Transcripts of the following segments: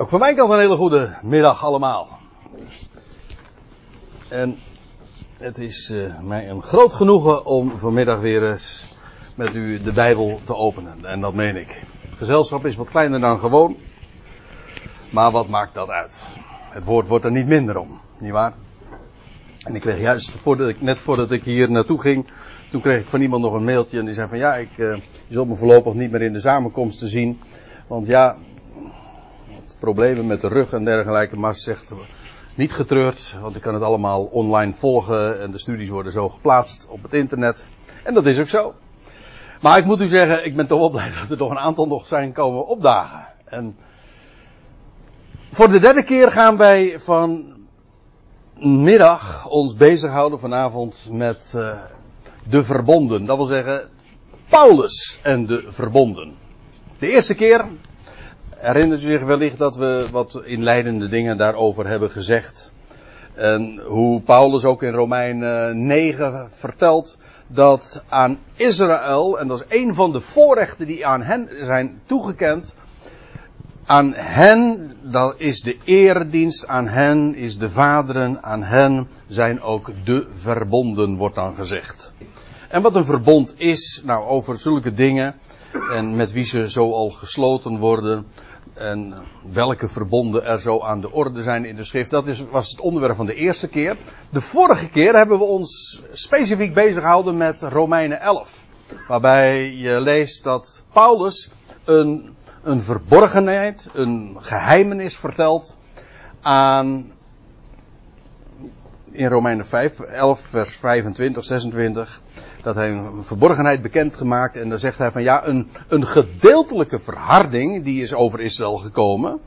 Ook van mijn kant een hele goede middag allemaal. En het is uh, mij een groot genoegen om vanmiddag weer eens met u de Bijbel te openen. En dat meen ik. Het gezelschap is wat kleiner dan gewoon. Maar wat maakt dat uit? Het woord wordt er niet minder om, nietwaar? En ik kreeg juist, ik, net voordat ik hier naartoe ging, toen kreeg ik van iemand nog een mailtje en die zei van ja, ik, uh, je zult me voorlopig niet meer in de samenkomsten zien. Want ja, problemen met de rug en dergelijke, maar ze zegt niet getreurd, want ik kan het allemaal online volgen en de studies worden zo geplaatst op het internet. En dat is ook zo. Maar ik moet u zeggen, ik ben toch wel blij dat er toch een aantal nog zijn komen opdagen. En voor de derde keer gaan wij vanmiddag ons bezighouden vanavond met uh, de verbonden. Dat wil zeggen, Paulus en de verbonden. De eerste keer herinnert u zich wellicht dat we wat inleidende dingen daarover hebben gezegd. En hoe Paulus ook in Romein 9 vertelt dat aan Israël, en dat is een van de voorrechten die aan hen zijn toegekend, aan hen, dat is de eredienst, aan hen is de vaderen, aan hen zijn ook de verbonden, wordt dan gezegd. En wat een verbond is, nou over zulke dingen, en met wie ze zo al gesloten worden, en welke verbonden er zo aan de orde zijn in de schrift. Dat is, was het onderwerp van de eerste keer. De vorige keer hebben we ons specifiek bezig gehouden met Romeinen 11. Waarbij je leest dat Paulus een, een verborgenheid, een geheimenis vertelt aan. In Romeinen 5, 11, vers 25, 26 dat hij een verborgenheid bekend gemaakt. En dan zegt hij van ja, een, een gedeeltelijke verharding die is over Israël gekomen.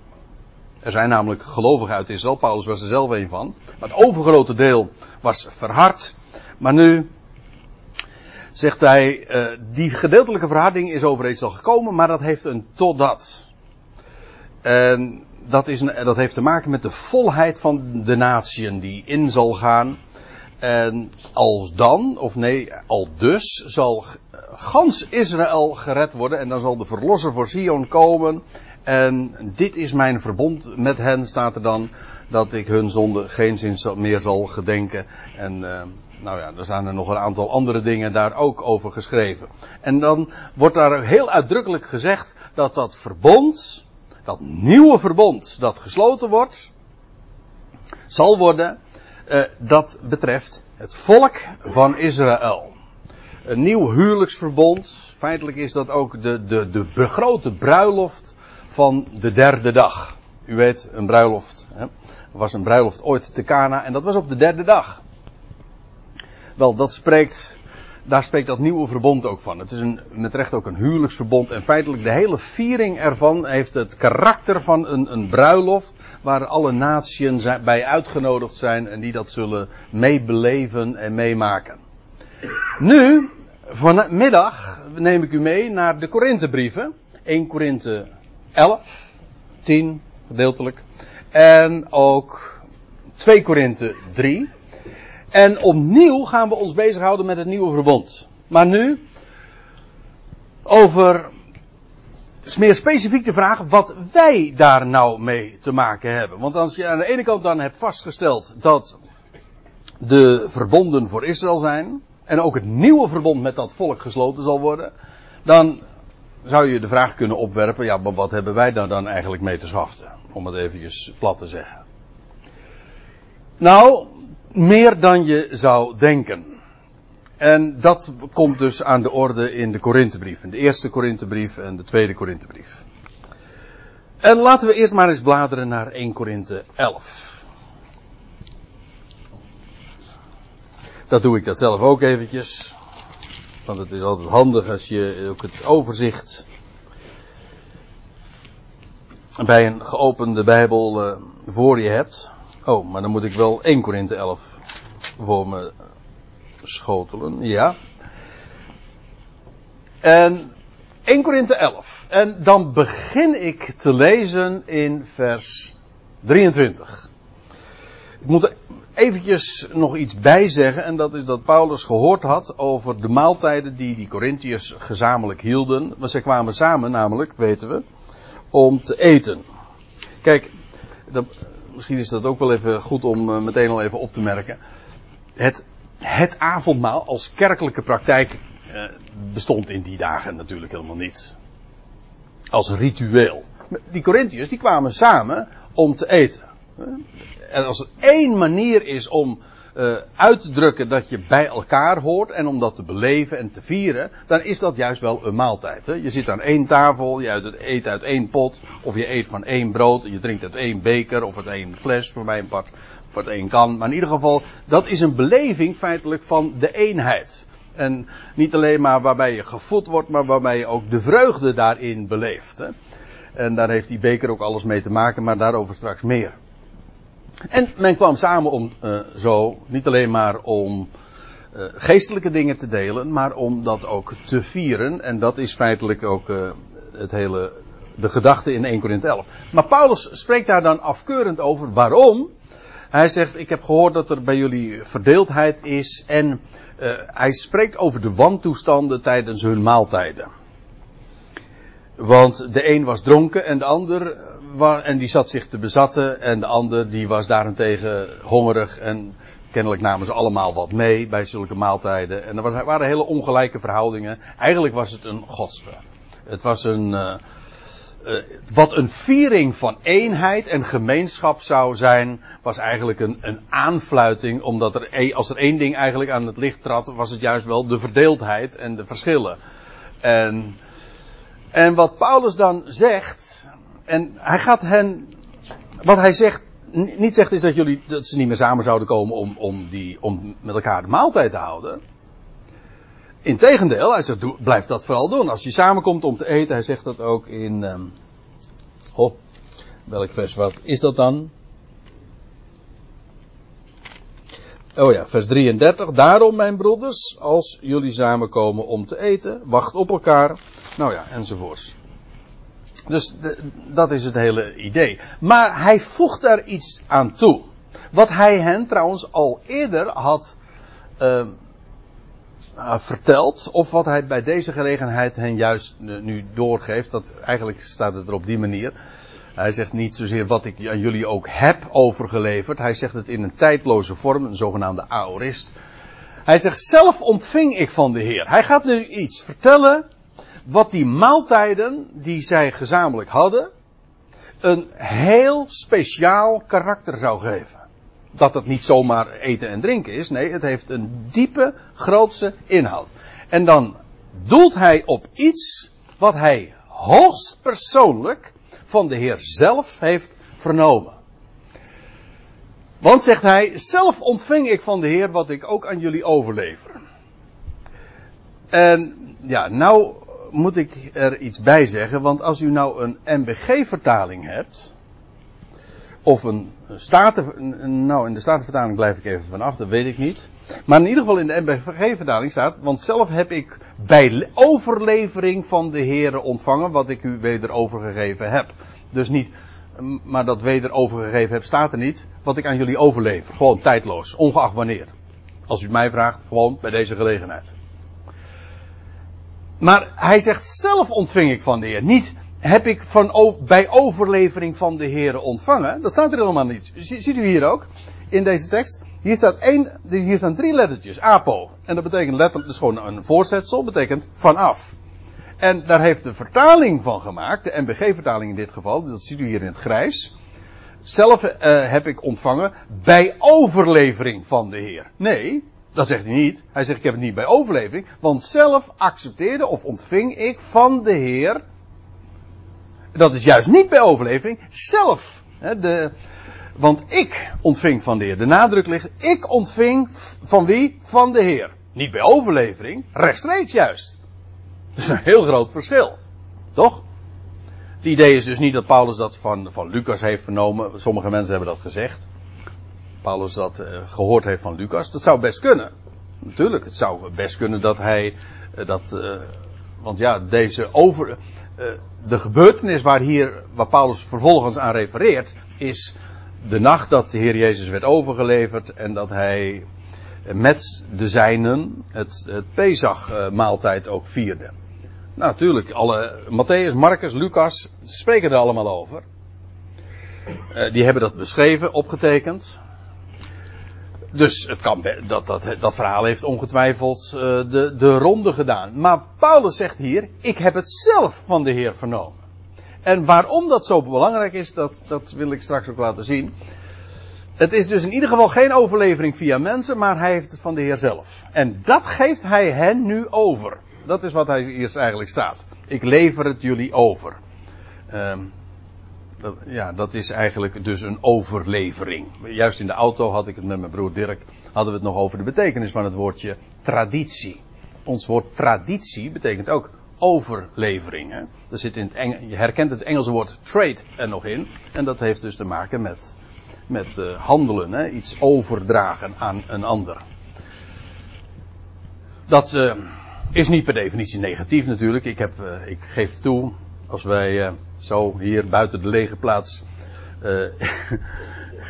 Er zijn namelijk gelovigen uit Israël, Paulus was er zelf een van. Maar het overgrote deel was verhard. Maar nu zegt hij, uh, die gedeeltelijke verharding is over Israël gekomen, maar dat heeft een totdat. En dat, is dat heeft te maken met de volheid van de natieën die in zal gaan. En als dan, of nee, al dus, zal gans Israël gered worden. En dan zal de verlosser voor Sion komen. En dit is mijn verbond met hen, staat er dan. Dat ik hun zonde geen zin meer zal gedenken. En uh, nou ja, er staan er nog een aantal andere dingen daar ook over geschreven. En dan wordt daar heel uitdrukkelijk gezegd dat dat verbond, dat nieuwe verbond dat gesloten wordt, zal worden uh, dat betreft het volk van Israël. Een nieuw huwelijksverbond. Feitelijk is dat ook de, de, de begrote bruiloft van de derde dag. U weet, een bruiloft. Hè? Was een bruiloft ooit te Cana en dat was op de derde dag. Wel, dat spreekt, daar spreekt dat nieuwe verbond ook van. Het is een, met recht ook een huwelijksverbond en feitelijk de hele viering ervan heeft het karakter van een, een bruiloft waar alle naties bij uitgenodigd zijn en die dat zullen meebeleven en meemaken. Nu, vanmiddag neem ik u mee naar de Korinthebrieven. 1 Korinthe 11, 10 gedeeltelijk. En ook 2 Korinthe 3. En opnieuw gaan we ons bezighouden met het nieuwe verbond. Maar nu over meer specifiek de vraag wat wij daar nou mee te maken hebben. Want als je aan de ene kant dan hebt vastgesteld dat de verbonden voor Israël zijn. En ook het nieuwe verbond met dat volk gesloten zal worden. Dan zou je de vraag kunnen opwerpen, ja, maar wat hebben wij daar dan eigenlijk mee te schaften? Om het eventjes plat te zeggen. Nou, meer dan je zou denken. En dat komt dus aan de orde in de Korinthebrieven. De eerste Korinthebrief en de tweede Korinthebrief. En laten we eerst maar eens bladeren naar 1 Korinthe 11. Dat doe ik dat zelf ook eventjes. Want het is altijd handig als je ook het overzicht bij een geopende Bijbel uh, voor je hebt. Oh, maar dan moet ik wel 1 Korinthe 11 voor me schotelen, ja. En 1 Korinthe 11. En dan begin ik te lezen in vers 23. Ik moet eventjes nog iets bij zeggen. En dat is dat Paulus gehoord had over de maaltijden die die Corinthiërs gezamenlijk hielden. Want zij kwamen samen namelijk, weten we, om te eten. Kijk, dat, misschien is dat ook wel even goed om uh, meteen al even op te merken. Het, het avondmaal als kerkelijke praktijk uh, bestond in die dagen natuurlijk helemaal niet. Als ritueel. Die Corinthiërs die kwamen samen om te eten. En als er één manier is om uh, uit te drukken dat je bij elkaar hoort en om dat te beleven en te vieren, dan is dat juist wel een maaltijd. Hè? Je zit aan één tafel, je eet uit één pot, of je eet van één brood, je drinkt uit één beker of uit één fles, voor mijn part, of uit één kan. Maar in ieder geval, dat is een beleving feitelijk van de eenheid. En niet alleen maar waarbij je gevoed wordt, maar waarbij je ook de vreugde daarin beleeft. Hè? En daar heeft die beker ook alles mee te maken, maar daarover straks meer. En men kwam samen om uh, zo, niet alleen maar om uh, geestelijke dingen te delen, maar om dat ook te vieren. En dat is feitelijk ook uh, het hele, de gedachte in 1 Corinthië 11. Maar Paulus spreekt daar dan afkeurend over. Waarom? Hij zegt, ik heb gehoord dat er bij jullie verdeeldheid is en hij spreekt over de wantoestanden tijdens hun maaltijden. Want de een was dronken en de ander en die zat zich te bezatten en de ander die was daarentegen hongerig en kennelijk namen ze allemaal wat mee bij zulke maaltijden. En er waren hele ongelijke verhoudingen. Eigenlijk was het een godspe. Het was een, uh, uh, wat een viering van eenheid en gemeenschap zou zijn, was eigenlijk een, een aanfluiting, omdat er, e, als er één ding eigenlijk aan het licht trad, was het juist wel de verdeeldheid en de verschillen. En, en wat Paulus dan zegt, en hij gaat hen, wat hij zegt, niet zegt is dat jullie, dat ze niet meer samen zouden komen om, om, die, om met elkaar de maaltijd te houden. Integendeel, hij zegt, blijf dat vooral doen. Als je samenkomt om te eten, hij zegt dat ook in, um, welk vers wat is dat dan? Oh ja, vers 33. Daarom, mijn broeders, als jullie samenkomen om te eten, wacht op elkaar. Nou ja, enzovoorts. Dus dat is het hele idee. Maar hij voegt daar iets aan toe. Wat hij hen trouwens al eerder had uh, verteld. Of wat hij bij deze gelegenheid hen juist nu doorgeeft. Dat, eigenlijk staat het er op die manier. Hij zegt niet zozeer wat ik aan jullie ook heb overgeleverd. Hij zegt het in een tijdloze vorm, een zogenaamde aorist. Hij zegt zelf ontving ik van de Heer. Hij gaat nu iets vertellen wat die maaltijden die zij gezamenlijk hadden, een heel speciaal karakter zou geven. Dat het niet zomaar eten en drinken is, nee, het heeft een diepe, grootse inhoud. En dan doelt hij op iets wat hij hoogst persoonlijk van de Heer zelf heeft vernomen. Want zegt hij, zelf ontving ik van de Heer wat ik ook aan jullie overlever. En ja, nou moet ik er iets bij zeggen, want als u nou een MBG-vertaling hebt, of een staten, nou in de statenvertaling blijf ik even vanaf, dat weet ik niet. Maar in ieder geval in de MBG-vertaling staat, want zelf heb ik bij overlevering van de Heren ontvangen wat ik u weder overgegeven heb. Dus niet, maar dat weder overgegeven heb staat er niet, wat ik aan jullie overlever. Gewoon tijdloos, ongeacht wanneer. Als u mij vraagt, gewoon bij deze gelegenheid. Maar hij zegt zelf ontving ik van de Heer. Niet heb ik van, bij overlevering van de Heer ontvangen. Dat staat er helemaal niet. Ziet u hier ook? In deze tekst. Hier, staat één, hier staan drie lettertjes. Apo. En dat betekent letterlijk, dus gewoon een voorzetsel. Betekent vanaf. En daar heeft de vertaling van gemaakt. De MBG-vertaling in dit geval. Dat ziet u hier in het grijs. Zelf uh, heb ik ontvangen bij overlevering van de Heer. Nee, dat zegt hij niet. Hij zegt ik heb het niet bij overlevering. Want zelf accepteerde of ontving ik van de Heer. Dat is juist niet bij overlevering. Zelf. Hè, de, want ik ontving van de Heer. De nadruk ligt. Ik ontving van wie? Van de Heer. Niet bij overlevering. Rechtstreeks juist. Dat is een heel groot verschil. Toch? Het idee is dus niet dat Paulus dat van, van Lucas heeft vernomen. Sommige mensen hebben dat gezegd. Paulus dat uh, gehoord heeft van Lucas. Dat zou best kunnen. Natuurlijk, het zou best kunnen dat hij uh, dat. Uh, want ja, deze over. de gebeurtenis waar hier, waar Paulus vervolgens aan refereert, is de nacht dat de Heer Jezus werd overgeleverd en dat hij met de zijnen het, het Pesach-maaltijd ook vierde. Nou, natuurlijk, alle, Matthäus, Marcus, Lucas spreken er allemaal over. Die hebben dat beschreven, opgetekend. Dus het kan, dat, dat, dat verhaal heeft ongetwijfeld uh, de, de ronde gedaan. Maar Paulus zegt hier, ik heb het zelf van de Heer vernomen. En waarom dat zo belangrijk is, dat, dat wil ik straks ook laten zien. Het is dus in ieder geval geen overlevering via mensen, maar hij heeft het van de Heer zelf. En dat geeft hij hen nu over. Dat is wat hij hier eigenlijk staat. Ik lever het jullie over. Um, ja, dat is eigenlijk dus een overlevering. Juist in de auto had ik het met mijn broer Dirk, hadden we het nog over de betekenis van het woordje traditie. Ons woord traditie betekent ook overlevering. Hè? Zit in het je herkent het Engelse woord trade er nog in. En dat heeft dus te maken met, met uh, handelen, hè? iets overdragen aan een ander. Dat uh, is niet per definitie negatief natuurlijk. Ik, heb, uh, ik geef toe, als wij zo hier buiten de lege plaats,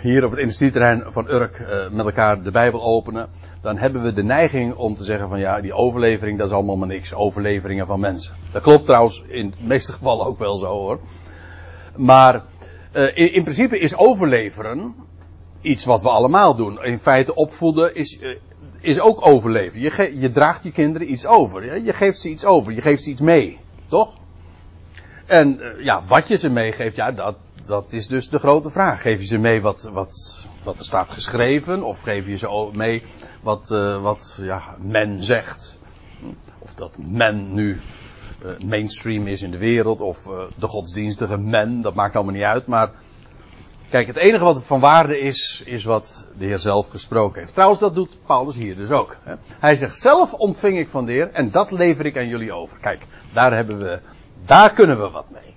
hier op het industrieterrein van Urk uh, met elkaar de Bijbel openen, dan hebben we de neiging om te zeggen van ja, die overlevering dat is allemaal maar niks. Overleveringen van mensen. Dat klopt trouwens in de meeste gevallen ook wel zo hoor. Maar uh, in, in, principe is overleveren iets wat we allemaal doen. In feite opvoeden is, is ook overleven. Je, je, draagt je kinderen iets over. Je geeft ze iets over. Je geeft ze iets mee. Toch? En ja, wat je ze meegeeft, ja, dat, dat is dus de grote vraag. Geef je ze mee wat, wat, wat er staat geschreven? Of geef je ze mee wat, uh, wat ja, men zegt? Of dat men nu uh, mainstream is in de wereld, of uh, de godsdienstige men, dat maakt allemaal niet uit. Maar kijk, het enige wat van waarde is, is wat de Heer zelf gesproken heeft. Trouwens, dat doet Paulus hier dus ook. Hè? Hij zegt, zelf ontving ik van de Heer en dat lever ik aan jullie over. Kijk, daar hebben we, daar kunnen we wat mee.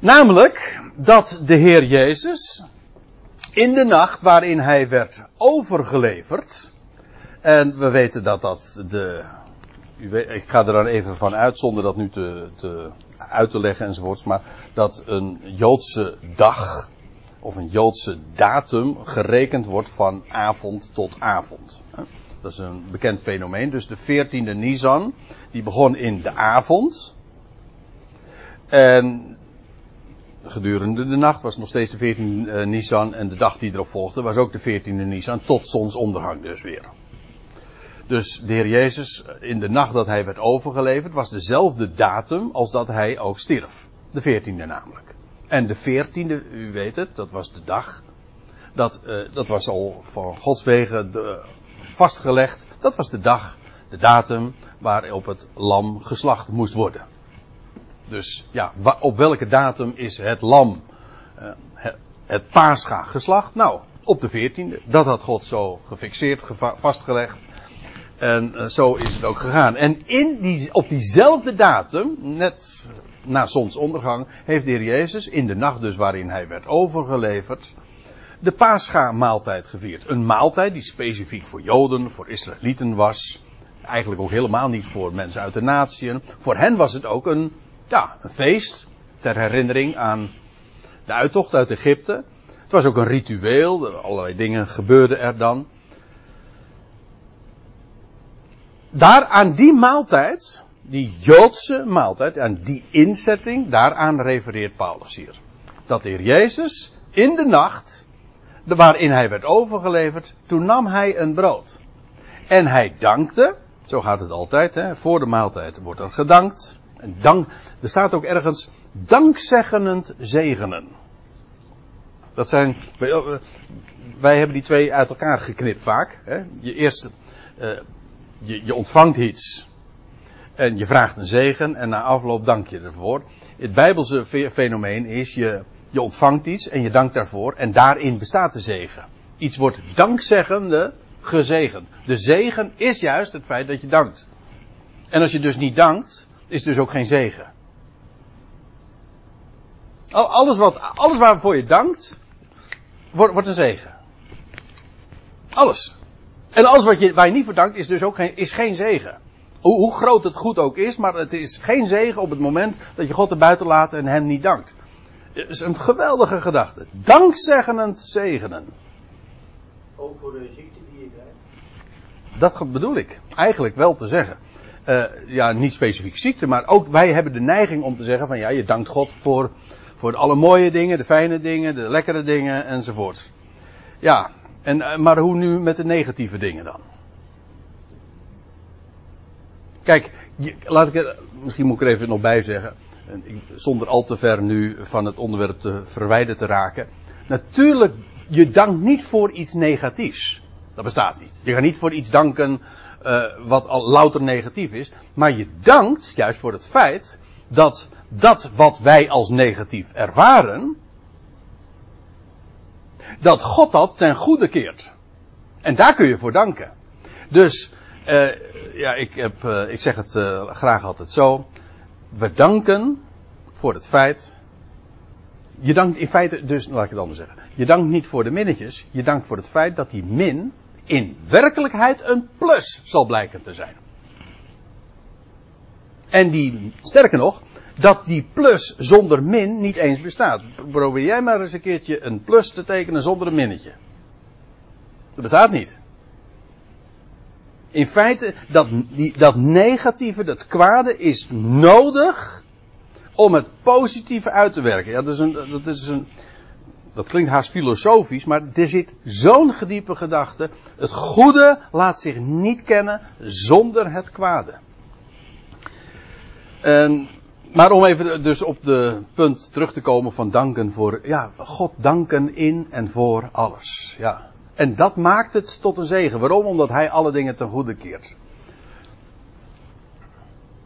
Namelijk dat de Heer Jezus in de nacht waarin hij werd overgeleverd. En we weten dat dat de. Ik ga er dan even van uit zonder dat nu te, te uit te leggen enzovoorts. Maar dat een Joodse dag of een Joodse datum gerekend wordt van avond tot avond. Dat is een bekend fenomeen. Dus de 14e Nisan, die begon in de avond. En gedurende de nacht was nog steeds de 14 e Nisan en de dag die erop volgde was ook de 14e Nisan tot zonsondergang dus weer. Dus de Heer Jezus in de nacht dat hij werd overgeleverd was dezelfde datum als dat hij ook stierf. De 14e namelijk. En de 14e, u weet het, dat was de dag. Dat, uh, dat was al van Gods wegen de, vastgelegd. Dat was de dag, de datum waarop het lam geslacht moest worden. Dus ja, op welke datum is het lam, uh, het paascha geslacht? Nou, op de 14e. Dat had God zo gefixeerd, vastgelegd. En uh, zo is het ook gegaan. En in die, op diezelfde datum, net na zonsondergang, heeft de Heer Jezus, in de nacht dus waarin hij werd overgeleverd, de paascha maaltijd gevierd. Een maaltijd die specifiek voor Joden, voor Israëlieten was. Eigenlijk ook helemaal niet voor mensen uit de natieën. Voor hen was het ook een ja, een feest ter herinnering aan de uittocht uit Egypte. Het was ook een ritueel, allerlei dingen gebeurden er dan. Daar aan die maaltijd, die Joodse maaltijd, aan die inzetting, daaraan refereert Paulus hier. Dat de Heer Jezus in de nacht, waarin hij werd overgeleverd, toen nam hij een brood. En hij dankte, zo gaat het altijd, hè, voor de maaltijd wordt er gedankt. Dank, er staat ook ergens dankzeggenend zegenen. Dat zijn, wij hebben die twee uit elkaar geknipt vaak. Hè? Je eerst, uh, je, je ontvangt iets. En je vraagt een zegen en na afloop dank je ervoor. Het bijbelse fenomeen is je, je ontvangt iets en je dankt daarvoor en daarin bestaat de zegen. Iets wordt dankzeggende gezegend. De zegen is juist het feit dat je dankt. En als je dus niet dankt, is dus ook geen zegen. Alles, wat, alles waarvoor je dankt, wordt, wordt een zegen. Alles. En alles wat je, waar je niet voor dankt, is dus ook geen, is geen zegen. Hoe, hoe groot het goed ook is, maar het is geen zegen op het moment dat je God er buiten laat en hem niet dankt. Het is een geweldige gedachte. Dankzeggenend zegenen. Ook voor de ziekte die je krijgt? Dat bedoel ik. Eigenlijk wel te zeggen. Uh, ja, niet specifiek ziekte, maar ook wij hebben de neiging om te zeggen van ja, je dankt God voor, Voor alle mooie dingen, de fijne dingen, de lekkere dingen enzovoort. Ja, en, eh, maar hoe nu met de negatieve dingen dan? Kijk, laat ik er, misschien moet ik er even nog bij zeggen, zonder al te ver nu van het onderwerp te verwijderd te raken. Natuurlijk, je dankt niet voor iets negatiefs. Dat bestaat niet. Je gaat niet voor iets danken uh, wat al louter negatief is. Maar je dankt juist voor het feit dat dat wat wij als negatief ervaren, dat God dat ten goede keert. En daar kun je voor danken. Dus, uh, ja, ik, heb, uh, ik zeg het graag altijd zo. We danken voor het feit. Je dankt in feite, dus laat ik het anders zeggen. Je dankt niet voor de minnetjes. Je dankt voor het feit dat die min in werkelijkheid een plus zal blijken te zijn. En die, sterker nog, dat die plus zonder min niet eens bestaat. Probeer jij maar eens een keertje een plus te tekenen zonder een minnetje. Dat bestaat niet. In feite, dat, die, dat negatieve, dat kwade is nodig om het positieve uit te werken. Ja, dat is een, dat is een, dat klinkt haast filosofisch, maar er zit zo'n gediepe gedachte. Het goede laat zich niet kennen zonder het kwade. En, maar om even dus op de punt terug te komen van danken voor, ja, God danken in en voor alles. Ja. En dat maakt het tot een zegen. Waarom? Omdat hij alle dingen ten goede keert.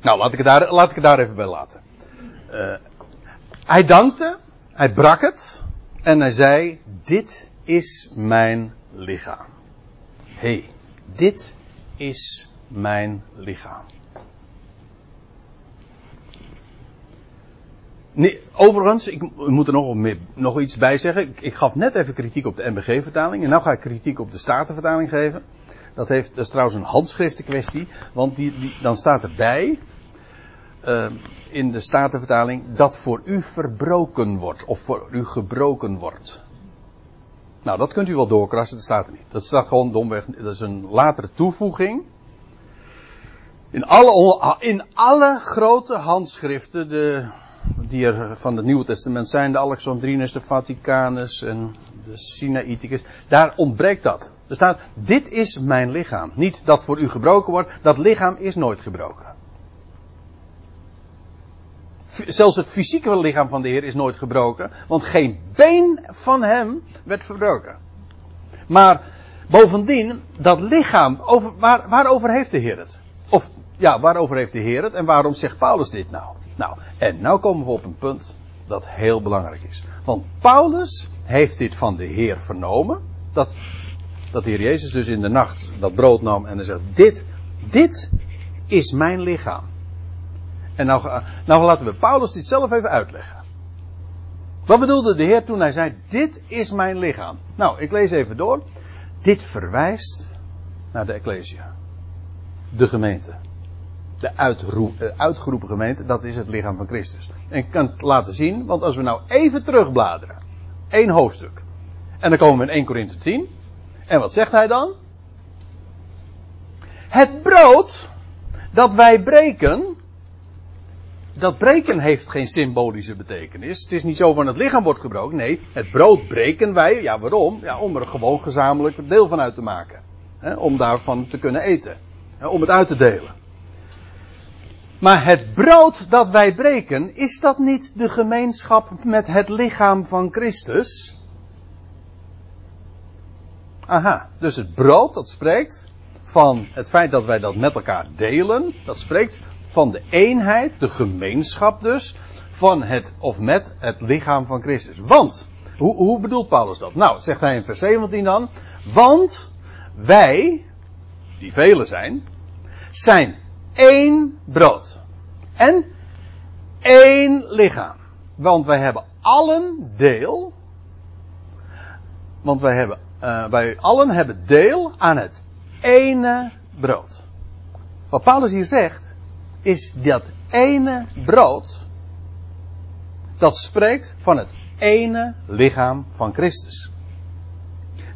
Nou, laat ik het daar, laat ik het daar even bij laten. Uh, hij dankte, hij brak het en hij zei: Dit is mijn lichaam. Hey, dit is mijn lichaam. Nee, overigens, ik moet er nog, nog iets bij zeggen. Ik, ik, gaf net even kritiek op de MBG-vertaling. En nu ga ik kritiek op de Statenvertaling geven. Dat, heeft, dat is trouwens een handschriftenkwestie. Want die, dan staat erbij. Uh, in de Statenvertaling. Dat voor u verbroken wordt. Of voor u gebroken wordt. Nou, dat kunt u wel doorkrassen. Dat staat er niet. Dat staat gewoon domweg. Dat is een latere toevoeging. In alle, in alle grote handschriften. De, die er van het Nieuwe Testament zijn, de Alexandrinus, de Vaticanus en de Sinaiticus, daar ontbreekt dat. Er staat, dit is mijn lichaam. Niet dat voor u gebroken wordt, dat lichaam is nooit gebroken. Zelfs het fysieke lichaam van de Heer is nooit gebroken, want geen been van hem werd verbroken. Maar bovendien, dat lichaam, over, waar, waarover heeft de Heer het? Of ja, waarover heeft de Heer het en waarom zegt Paulus dit nou? Nou, en nou komen we op een punt dat heel belangrijk is. Want Paulus heeft dit van de Heer vernomen. Dat, dat de Heer Jezus dus in de nacht dat brood nam en hij zegt: Dit, dit is mijn lichaam. En nou, nou laten we Paulus dit zelf even uitleggen. Wat bedoelde de Heer toen hij zei: Dit is mijn lichaam? Nou, ik lees even door. Dit verwijst naar de Ecclesia. De gemeente de eh, uitgeroepen gemeente, dat is het lichaam van Christus. En ik kan het laten zien, want als we nou even terugbladeren, één hoofdstuk, en dan komen we in 1 Korinthe 10, en wat zegt hij dan? Het brood dat wij breken, dat breken heeft geen symbolische betekenis. Het is niet zo van het lichaam wordt gebroken. Nee, het brood breken wij. Ja, waarom? Ja, om er gewoon gezamenlijk deel van uit te maken. om daarvan te kunnen eten. om het uit te delen. Maar het brood dat wij breken, is dat niet de gemeenschap met het lichaam van Christus? Aha, dus het brood dat spreekt van het feit dat wij dat met elkaar delen, dat spreekt van de eenheid, de gemeenschap dus, van het of met het lichaam van Christus. Want, hoe, hoe bedoelt Paulus dat? Nou, zegt hij in vers 17 dan, want wij, die velen zijn, zijn één brood. En één lichaam. Want wij hebben allen deel. Want wij, hebben, uh, wij allen hebben deel aan het ene brood. Wat Paulus hier zegt, is dat ene brood. Dat spreekt van het ene lichaam van Christus.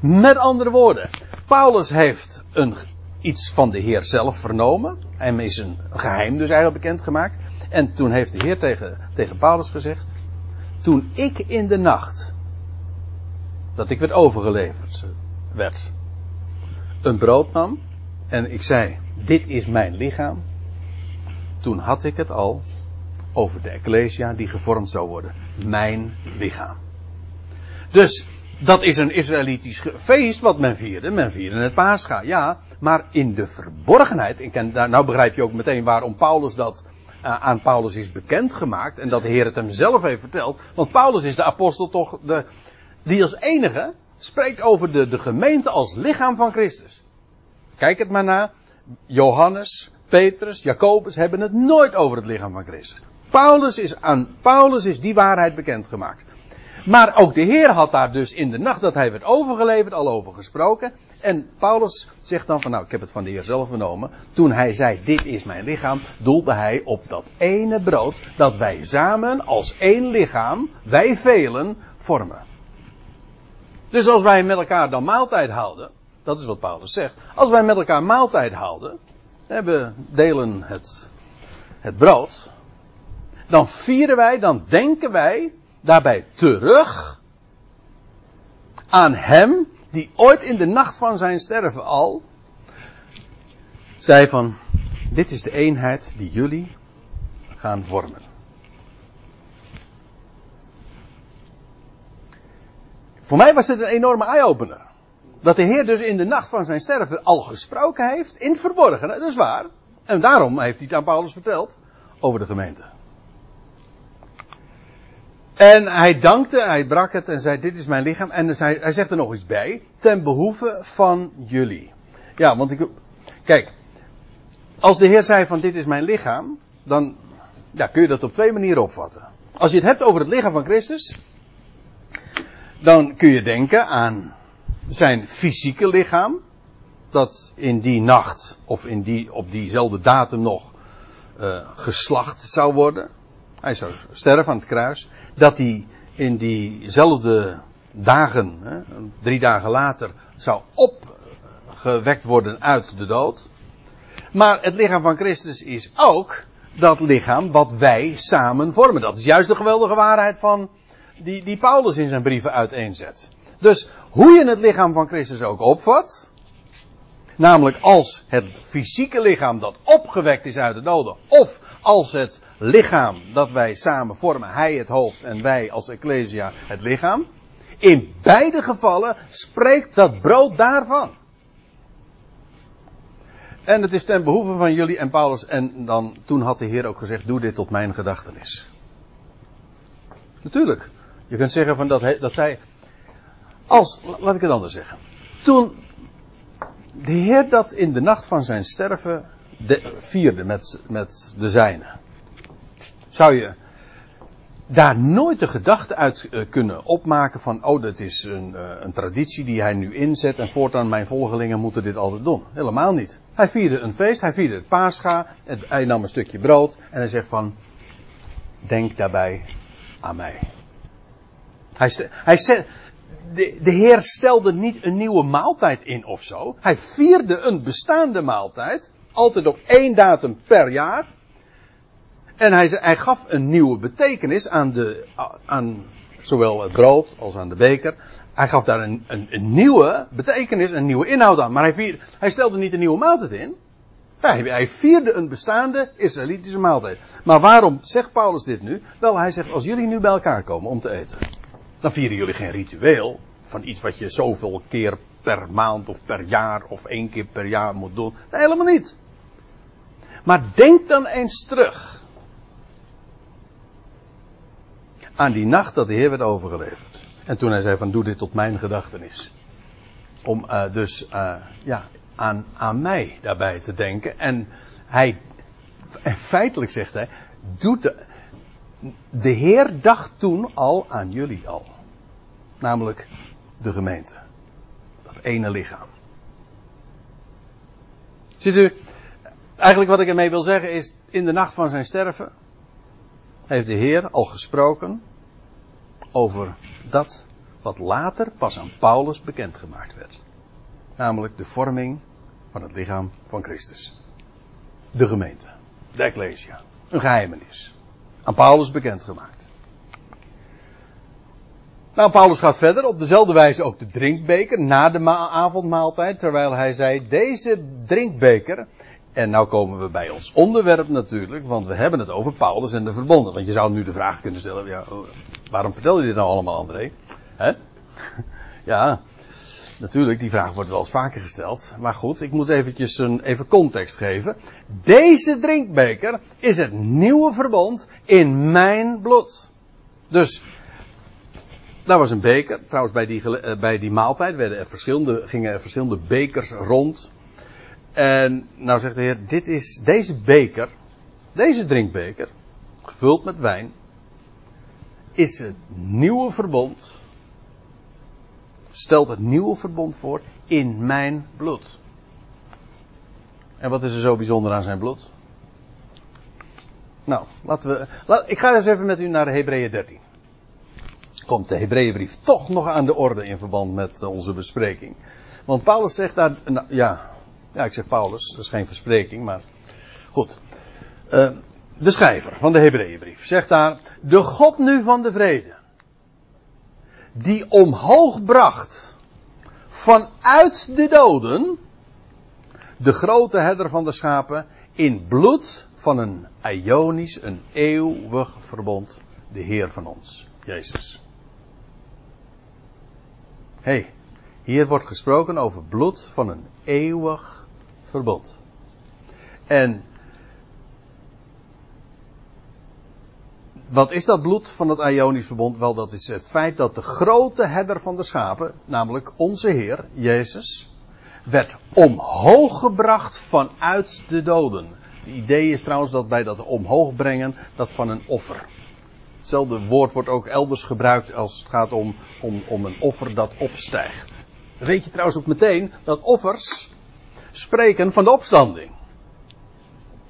Met andere woorden, Paulus heeft een iets van de Heer zelf vernomen. Hem is een geheim dus eigenlijk bekendgemaakt. En toen heeft de Heer tegen, tegen Paulus gezegd. toen ik in de nacht, dat ik werd overgeleverd werd, een brood nam en ik zei, dit is mijn lichaam, toen had ik het al over de Ecclesia die gevormd zou worden. Mijn lichaam. Dus dat is een Israëlitisch feest wat men vierde. Men vierde het Pascha, ja. Maar in de verborgenheid, ik ken, nou begrijp je ook meteen waarom Paulus dat uh, aan Paulus is bekendgemaakt. En dat de Heer het hem zelf heeft verteld. Want Paulus is de apostel toch de, die als enige spreekt over de, de gemeente als lichaam van Christus. Kijk het maar na. Johannes, Petrus, Jacobus hebben het nooit over het lichaam van Christus. Paulus is aan Paulus is die waarheid bekendgemaakt. Maar ook de Heer had daar dus in de nacht dat hij werd overgeleverd al over gesproken. En Paulus zegt dan van nou, ik heb het van de Heer zelf vernomen. Toen hij zei, dit is mijn lichaam, doelde hij op dat ene brood dat wij samen als één lichaam, wij velen, vormen. Dus als wij met elkaar dan maaltijd houden, dat is wat Paulus zegt. Als wij met elkaar maaltijd houden, we delen het, het brood, dan vieren wij, dan denken wij daarbij terug aan hem die ooit in de nacht van zijn sterven al zei van, dit is de eenheid die jullie gaan vormen. Voor mij was dit een enorme eye-opener. Dat de Heer dus in de nacht van zijn sterven al gesproken heeft, in het verborgen, dat is waar. En daarom heeft hij het aan Paulus verteld over de gemeente. En hij dankte, hij brak het en zei: Dit is mijn lichaam. En hij, hij zegt er nog iets bij: Ten behoeve van jullie. Ja, want ik. Kijk, als de Heer zei: van Dit is mijn lichaam, dan ja, kun je dat op twee manieren opvatten. Als je het hebt over het lichaam van Christus, dan kun je denken aan zijn fysieke lichaam, dat in die nacht of in die, op diezelfde datum nog uh, geslacht zou worden. Hij zou sterven aan het kruis. Dat hij in diezelfde dagen, hè, drie dagen later, zou opgewekt worden uit de dood. Maar het lichaam van Christus is ook dat lichaam wat wij samen vormen. Dat is juist de geweldige waarheid van die, die Paulus in zijn brieven uiteenzet. Dus hoe je het lichaam van Christus ook opvat, namelijk als het fysieke lichaam dat opgewekt is uit de doden, of als het lichaam dat wij samen vormen, hij het hoofd en wij als Ecclesia het lichaam, in beide gevallen spreekt dat brood daarvan. En het is ten behoeve van jullie en Paulus. En dan, toen had de Heer ook gezegd: Doe dit tot mijn gedachtenis. Natuurlijk. Je kunt zeggen van dat, dat zij. Als, laat ik het anders zeggen. Toen de Heer dat in de nacht van zijn sterven de, vierde met, met de zijnen. Zou je daar nooit de gedachte uit uh, kunnen opmaken van, oh, dat is een, uh, een, traditie die hij nu inzet en voortaan mijn volgelingen moeten dit altijd doen. Helemaal niet. Hij vierde een feest, hij vierde het paascha, het, hij nam een stukje brood en hij zegt van, denk daarbij aan mij. Hij, hij de, de Heer stelde niet een nieuwe maaltijd in of zo. Hij vierde een bestaande maaltijd. Altijd op één datum per jaar. En hij, gaf een nieuwe betekenis aan, de, aan zowel het brood als aan de beker. Hij gaf daar een, een, nieuwe betekenis, een nieuwe inhoud aan. Maar hij, vierde, hij stelde niet een nieuwe maaltijd in. Hij vierde een bestaande Israëlitische maaltijd. Maar waarom zegt Paulus dit nu? Wel, hij zegt, als jullie nu bij elkaar komen om te eten dan vieren jullie geen ritueel van iets wat je zoveel keer per maand of per jaar of één keer per jaar moet doen. Nee, helemaal niet. Maar denk dan eens terug aan die nacht dat de Heer werd overgeleverd. En toen hij zei van doe dit tot mijn gedachtenis. Om uh, dus uh, ja, aan, aan mij daarbij te denken. En hij, feitelijk zegt hij, doet de, de Heer dacht toen al aan jullie al. Namelijk de gemeente. Dat ene lichaam. Ziet u, eigenlijk wat ik ermee wil zeggen is, in de nacht van zijn sterven heeft de Heer al gesproken over dat wat later pas aan Paulus bekendgemaakt werd. Namelijk de vorming van het lichaam van Christus. De gemeente. De Ecclesia. Een geheimenis aan Paulus bekendgemaakt. Nou, Paulus gaat verder, op dezelfde wijze ook de drinkbeker na de avondmaaltijd, terwijl hij zei, deze drinkbeker, en nou komen we bij ons onderwerp natuurlijk, want we hebben het over Paulus en de verbonden. Want je zou nu de vraag kunnen stellen, ja, waarom vertel je dit nou allemaal, André? Ja, natuurlijk, die vraag wordt wel eens vaker gesteld. Maar goed, ik moet eventjes een, even context geven. Deze drinkbeker is het nieuwe verbond in mijn bloed. Dus, daar was een beker. Trouwens, bij die, eh, bij die maaltijd werden er verschillende, gingen er verschillende bekers rond. En nou zegt de Heer, dit is deze beker, deze drinkbeker, gevuld met wijn, is het nieuwe verbond, stelt het nieuwe verbond voor in mijn bloed. En wat is er zo bijzonder aan zijn bloed? Nou, laten we. Ik ga eens even met u naar Hebreeën 13. Komt de Hebreeënbrief toch nog aan de orde in verband met onze bespreking? Want Paulus zegt daar. Nou, ja, ja, ik zeg Paulus, dat is geen verspreking, maar goed. Uh, de schrijver van de Hebreeënbrief zegt daar: De God nu van de vrede, die omhoog bracht vanuit de doden de grote herder van de schapen in bloed van een Ionisch, een eeuwig verbond, de Heer van ons, Jezus. hey, hier wordt gesproken over bloed van een eeuwig verbond. En wat is dat bloed van het Ionisch verbond? Wel, dat is het feit dat de grote herder van de schapen, namelijk onze Heer, Jezus, werd omhoog gebracht vanuit de doden. Het idee is trouwens dat bij dat omhoog brengen, dat van een offer. Hetzelfde woord wordt ook elders gebruikt als het gaat om, om, om een offer dat opstijgt. Weet je trouwens ook meteen dat offers spreken van de opstanding.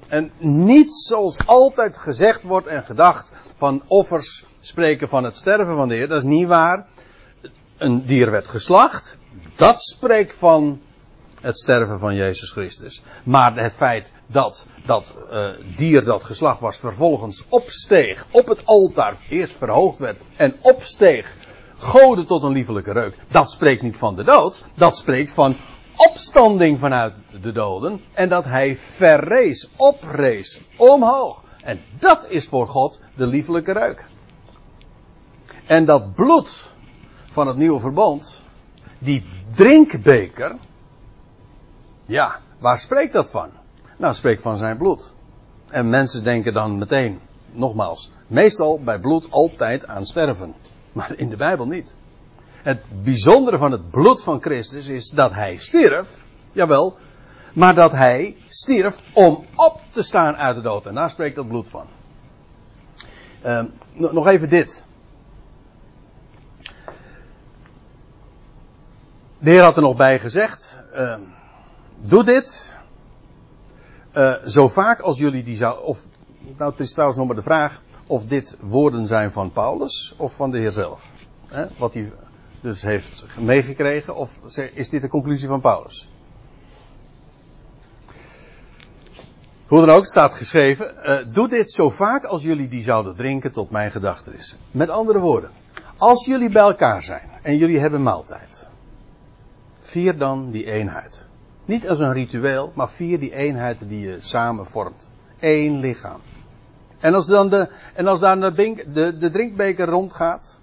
En niet zoals altijd gezegd wordt en gedacht van offers spreken van het sterven van de Heer. Dat is niet waar. Een dier werd geslacht. Dat spreekt van het sterven van Jezus Christus. Maar het feit dat dat uh, dier dat geslacht was vervolgens opsteeg op het altaar, eerst verhoogd werd en opsteeg, goden tot een liefelijke reuk. Dat spreekt niet van de dood, dat spreekt van opstanding vanuit de doden en dat hij verrees, oprees, omhoog. En dat is voor God de liefelijke reuk. En dat bloed van het nieuwe verbond, die drinkbeker, ja, waar spreekt dat van? Nou, spreekt van zijn bloed. En mensen denken dan meteen, nogmaals, meestal bij bloed altijd aan sterven. Maar in de Bijbel niet. Het bijzondere van het bloed van Christus is dat hij stierf, jawel, maar dat hij stierf om op te staan uit de dood. En daar spreekt dat bloed van. Uh, nog even dit. De Heer had er nog bij gezegd: uh, Doe dit. Uh, zo vaak als jullie die zou. Of, nou, het is trouwens nog maar de vraag of dit woorden zijn van Paulus of van de Heer zelf. Hè, wat hij dus heeft meegekregen, of is dit de conclusie van Paulus? Hoe dan ook, staat geschreven, uh, doe dit zo vaak als jullie die zouden drinken tot mijn gedachtenis. Met andere woorden, als jullie bij elkaar zijn en jullie hebben maaltijd, vier dan die eenheid. Niet als een ritueel, maar vier die eenheid die je samen vormt. Eén lichaam. En als dan de, en als bink, de, de drinkbeker rondgaat,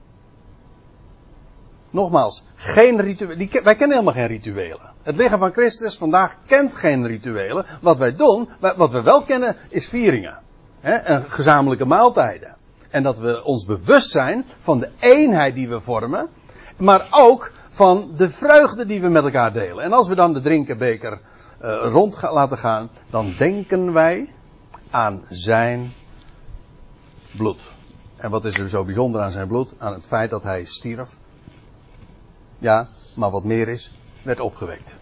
Nogmaals, geen rituelen. Wij kennen helemaal geen rituelen. Het lichaam van Christus vandaag kent geen rituelen. Wat wij doen, wat we wel kennen, is vieringen. Hè, en gezamenlijke maaltijden. En dat we ons bewust zijn van de eenheid die we vormen. Maar ook van de vreugde die we met elkaar delen. En als we dan de drinkenbeker uh, rond laten gaan, dan denken wij aan zijn bloed. En wat is er zo bijzonder aan zijn bloed? Aan het feit dat hij stierf ja, maar wat meer is, werd opgewekt.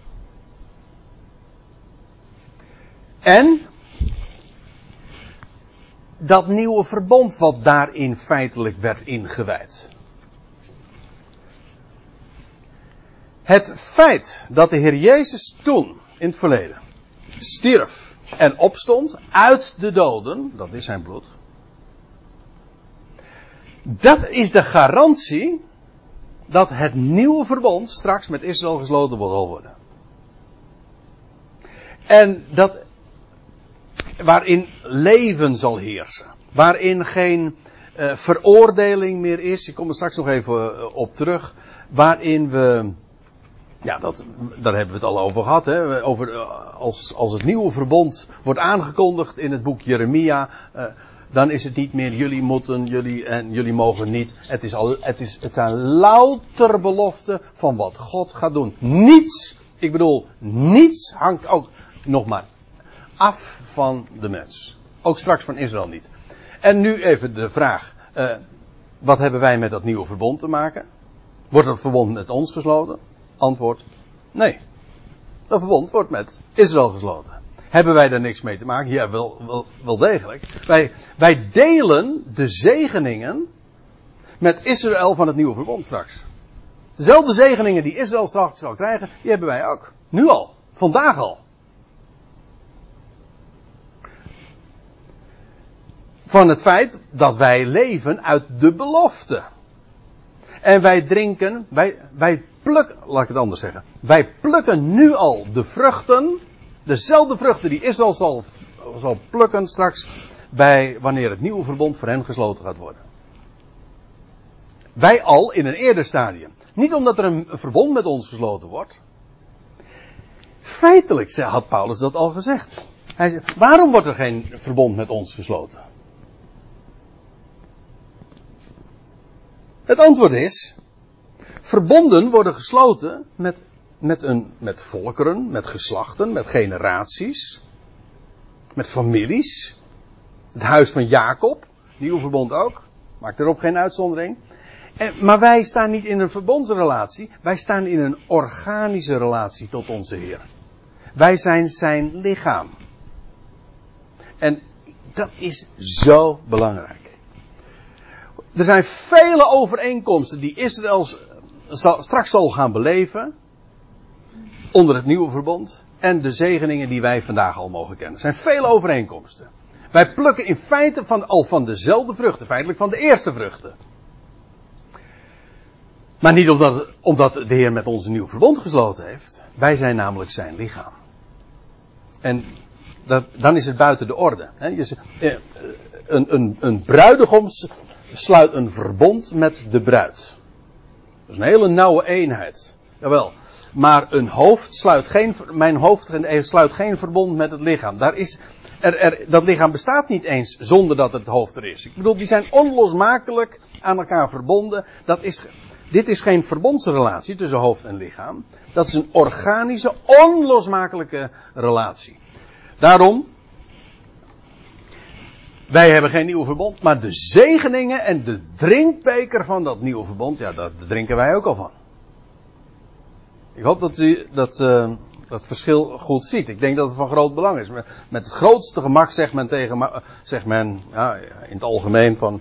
En dat nieuwe verbond wat daarin feitelijk werd ingewijd. Het feit dat de Heer Jezus toen, in het verleden, stierf en opstond uit de doden, dat is zijn bloed. Dat is de garantie dat het nieuwe verbond straks met Israël gesloten zal worden. En dat waarin leven zal heersen. Waarin geen uh, veroordeling meer is. Ik kom er straks nog even uh, op terug. Waarin we. Ja, dat, daar hebben we het al over gehad. Hè? Over, uh, als, als het nieuwe verbond wordt aangekondigd in het boek Jeremia. Dan is het niet meer jullie moeten, jullie en jullie mogen niet. Het, is al, het, is, het zijn louter beloften van wat God gaat doen. Niets, ik bedoel, niets hangt ook nog maar af van de mens. Ook straks van Israël niet. En nu even de vraag. Uh, wat hebben wij met dat nieuwe verbond te maken? Wordt het verbond met ons gesloten? Antwoord. Nee. Dat verbond wordt met Israël gesloten. Hebben wij daar niks mee te maken? Ja, wel, wel, wel degelijk. Wij, wij delen de zegeningen met Israël van het nieuwe verbond straks. Dezelfde zegeningen die Israël straks zal krijgen, die hebben wij ook. Nu al. Vandaag al. van het feit dat wij leven uit de belofte. En wij drinken, wij, wij plukken, laat ik het anders zeggen. Wij plukken nu al de vruchten, dezelfde vruchten die Israël zal, zal plukken straks bij wanneer het nieuwe verbond voor hen gesloten gaat worden. Wij al in een eerder stadium. Niet omdat er een verbond met ons gesloten wordt. Feitelijk had Paulus dat al gezegd. Hij zegt, waarom wordt er geen verbond met ons gesloten? Het antwoord is, verbonden worden gesloten met, met, een, met volkeren, met geslachten, met generaties, met families. Het huis van Jacob, nieuw verbond ook, maakt erop geen uitzondering. En, maar wij staan niet in een verbondsrelatie, wij staan in een organische relatie tot onze Heer. Wij zijn zijn lichaam. En dat is zo belangrijk. Er zijn vele overeenkomsten die Israël straks zal gaan beleven. Onder het nieuwe verbond. En de zegeningen die wij vandaag al mogen kennen. Er zijn vele overeenkomsten. Wij plukken in feite van, al van dezelfde vruchten. Feitelijk van de eerste vruchten. Maar niet omdat, omdat de Heer met ons een nieuw verbond gesloten heeft. Wij zijn namelijk zijn lichaam. En dat, dan is het buiten de orde. Een, een, een, een bruidegoms sluit een verbond met de bruid. Dat is een hele nauwe eenheid. Jawel. Maar een hoofd sluit geen, mijn hoofd sluit geen verbond met het lichaam. Daar is, er, er, dat lichaam bestaat niet eens zonder dat het hoofd er is. Ik bedoel, die zijn onlosmakelijk aan elkaar verbonden. Dat is, dit is geen verbondsrelatie tussen hoofd en lichaam. Dat is een organische, onlosmakelijke relatie. Daarom wij hebben geen nieuw verbond, maar de zegeningen en de drinkbeker van dat nieuwe verbond, ja, daar drinken wij ook al van. Ik hoop dat u dat, uh, dat verschil goed ziet. Ik denk dat het van groot belang is. Met het grootste gemak zegt men tegen, zegt men, ja, in het algemeen van,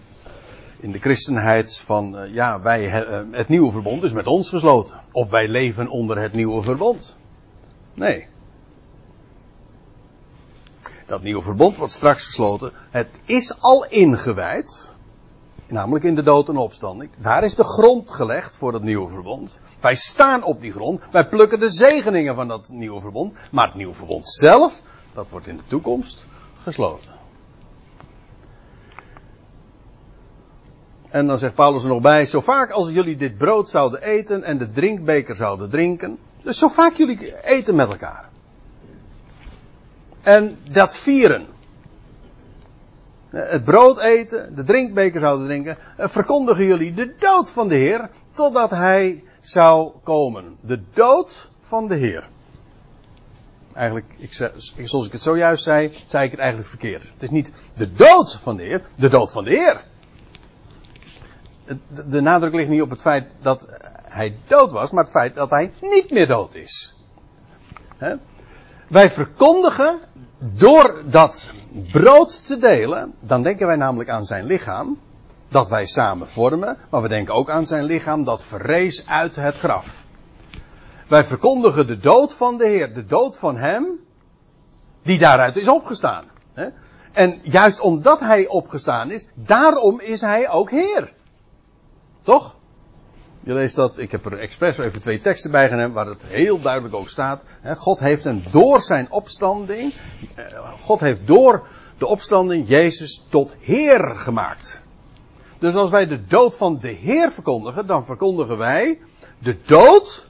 in de christenheid van, uh, ja, wij, uh, het nieuwe verbond is met ons gesloten. Of wij leven onder het nieuwe verbond. Nee. Dat nieuwe verbond wordt straks gesloten. Het is al ingewijd. Namelijk in de dood en opstanding. Daar is de grond gelegd voor dat nieuwe verbond. Wij staan op die grond. Wij plukken de zegeningen van dat nieuwe verbond. Maar het nieuwe verbond zelf, dat wordt in de toekomst gesloten. En dan zegt Paulus er nog bij, zo vaak als jullie dit brood zouden eten en de drinkbeker zouden drinken. Dus zo vaak jullie eten met elkaar. En dat vieren. Het brood eten, de drinkbeker zouden drinken. Eh, verkondigen jullie de dood van de Heer totdat Hij zou komen. De dood van de Heer. Eigenlijk, ik, zoals ik het zojuist zei, zei ik het eigenlijk verkeerd. Het is niet de dood van de Heer, de dood van de Heer. De, nadruk ligt niet op het feit dat hij dood was, maar het feit dat hij niet meer dood is. Wij verkondigen door dat brood te delen, dan denken wij namelijk aan zijn lichaam, dat wij samen vormen, maar we denken ook aan zijn lichaam dat verrees uit het graf. Wij verkondigen de dood van de Heer, de dood van Hem, die daaruit is opgestaan. En juist omdat Hij opgestaan is, daarom is Hij ook Heer. Toch? Je leest dat, ik heb er expres even twee teksten bij genomen waar het heel duidelijk ook staat. God heeft hem door zijn opstanding, eh, God heeft door de opstanding Jezus tot Heer gemaakt. Dus als wij de dood van de Heer verkondigen, dan verkondigen wij de dood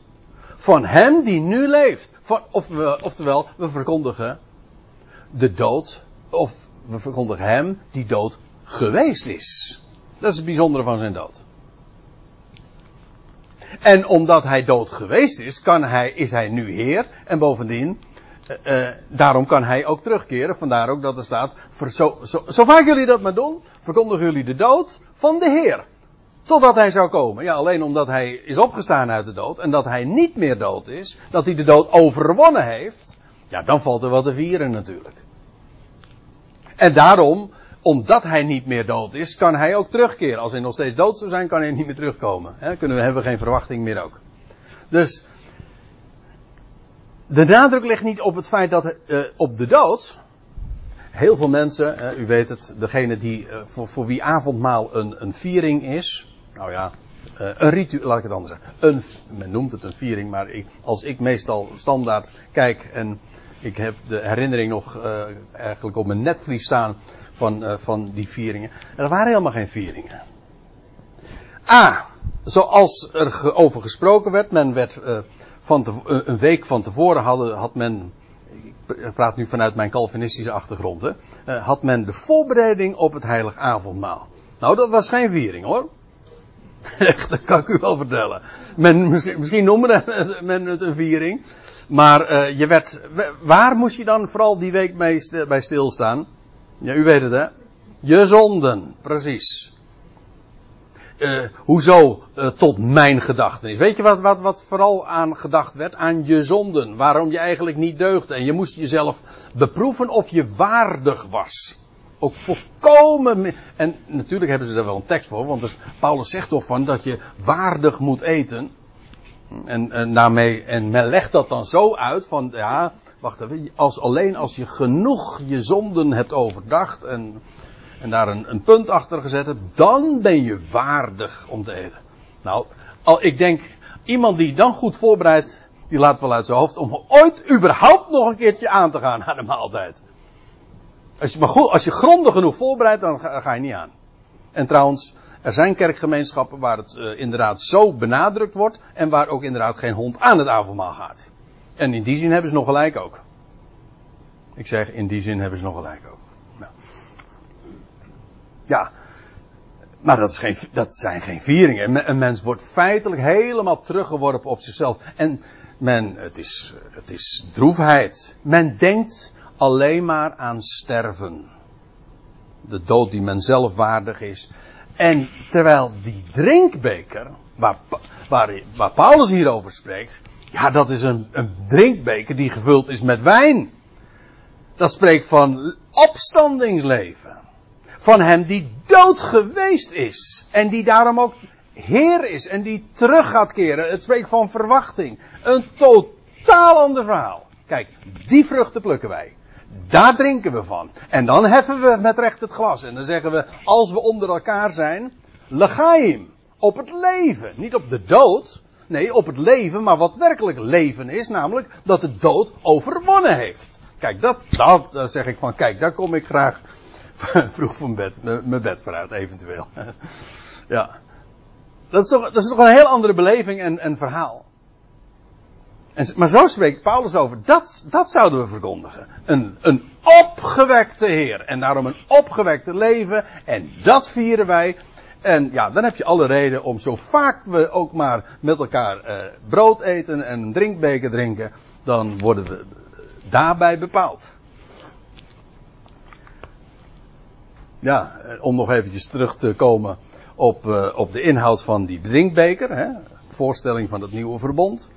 van Hem die nu leeft. Of we, oftewel, we verkondigen de dood, of we verkondigen Hem die dood geweest is. Dat is het bijzondere van zijn dood. En omdat hij dood geweest is, kan hij, is hij nu Heer. En bovendien, uh, daarom kan hij ook terugkeren. Vandaar ook dat er staat, zo, zo, zo vaak jullie dat maar doen, verkondigen jullie de dood van de Heer. Totdat hij zou komen. Ja, alleen omdat hij is opgestaan uit de dood en dat hij niet meer dood is, dat hij de dood overwonnen heeft, ja, dan valt er wat te vieren natuurlijk. En daarom, omdat hij niet meer dood is, kan hij ook terugkeren. Als hij nog steeds dood zou zijn, kan hij niet meer terugkomen. He, kunnen we, hebben we geen verwachting meer ook. Dus, de nadruk ligt niet op het feit dat, uh, op de dood. Heel veel mensen, u weet het, degene die, uh, voor, voor wie avondmaal een, een viering is, nou ja, uh, een ritueel, laat ik het anders zeggen. Een, men noemt het een viering, maar ik, als ik meestal standaard kijk en ik heb de herinnering nog eigenlijk op mijn netvlies staan van, uh, van die vieringen. Er waren helemaal geen vieringen. A, zoals er over gesproken werd, men werd van te, een week van tevoren hadden, had men, ik praat nu vanuit mijn Calvinistische achtergrond, hè, had men de voorbereiding op het heilig avondmaal. Nou, dat was geen viering hoor. Echt, dat kan ik u wel vertellen. Men, misschien, misschien noemde men het een viering. Maar je werd, waar moest je dan vooral die week mee, bij stilstaan? Ja, u weet het hè. Je zonden, precies. Uh, hoezo uh, tot mijn gedachtenis? Weet je wat, wat, wat vooral aan gedacht werd? Aan je zonden. Waarom je eigenlijk niet deugde. En je moest jezelf beproeven of je waardig was ook volkomen. En natuurlijk hebben ze daar wel een tekst voor, want dus Paulus zegt toch van dat je waardig moet eten. En, en, daarmee, en men legt dat dan zo uit van, ja, wacht even, als, alleen als je genoeg je zonden hebt overdacht en, en daar een, een punt achter gezet hebt, dan ben je waardig om te eten. Nou, al, ik denk, iemand die dan goed voorbereidt, die laat wel uit zijn hoofd om ooit überhaupt nog een keertje aan te gaan naar de maaltijd. Als je, maar goed, als je grondig genoeg voorbereidt, dan ga, ga, je niet aan. En trouwens, er zijn kerkgemeenschappen waar het uh, inderdaad zo benadrukt wordt. En waar ook inderdaad geen hond aan het avondmaal gaat. En in die zin hebben ze nog gelijk ook. Ik zeg, in die zin hebben ze nog gelijk ook. Ja. Maar dat, is geen, dat zijn geen vieringen. Een mens wordt feitelijk helemaal teruggeworpen op zichzelf. En men, het is, het is droefheid. Men denkt alleen maar aan sterven. De dood die men zelf waardig is. En terwijl die drinkbeker, waar, waar, waar Paulus hierover spreekt, ja, dat is een, een drinkbeker die gevuld is met wijn. Dat spreekt van opstandingsleven. Van hem die dood geweest is. En die daarom ook Heer is. En die terug gaat keren. Het spreekt van verwachting. Een totaal ander verhaal. Kijk, die vruchten plukken wij. Daar drinken we van. En dan heffen we met recht het glas. En dan zeggen we, als we onder elkaar zijn, legaim. Op het leven. Niet op de dood. Nee, op het leven, maar wat werkelijk leven is, namelijk dat de dood overwonnen heeft. Kijk, dat, dat, zeg ik van, kijk, daar kom ik graag vroeg van bed, mijn bed vooruit, eventueel. ja. Dat is, toch, dat is toch een heel andere beleving en, en verhaal. En, maar zo spreekt Paulus over. Dat, dat zouden we verkondigen. Een, een opgewekte Heer. En daarom een opgewekte leven. En dat vieren wij. En ja, dan heb je alle reden om zo vaak we ook maar met elkaar eh, brood eten en een drinkbeker drinken. Dan worden we daarbij bepaald. Ja, eh, om nog eventjes terug te komen op, uh, op de inhoud van die drinkbeker. Hè, voorstelling van het nieuwe verbond.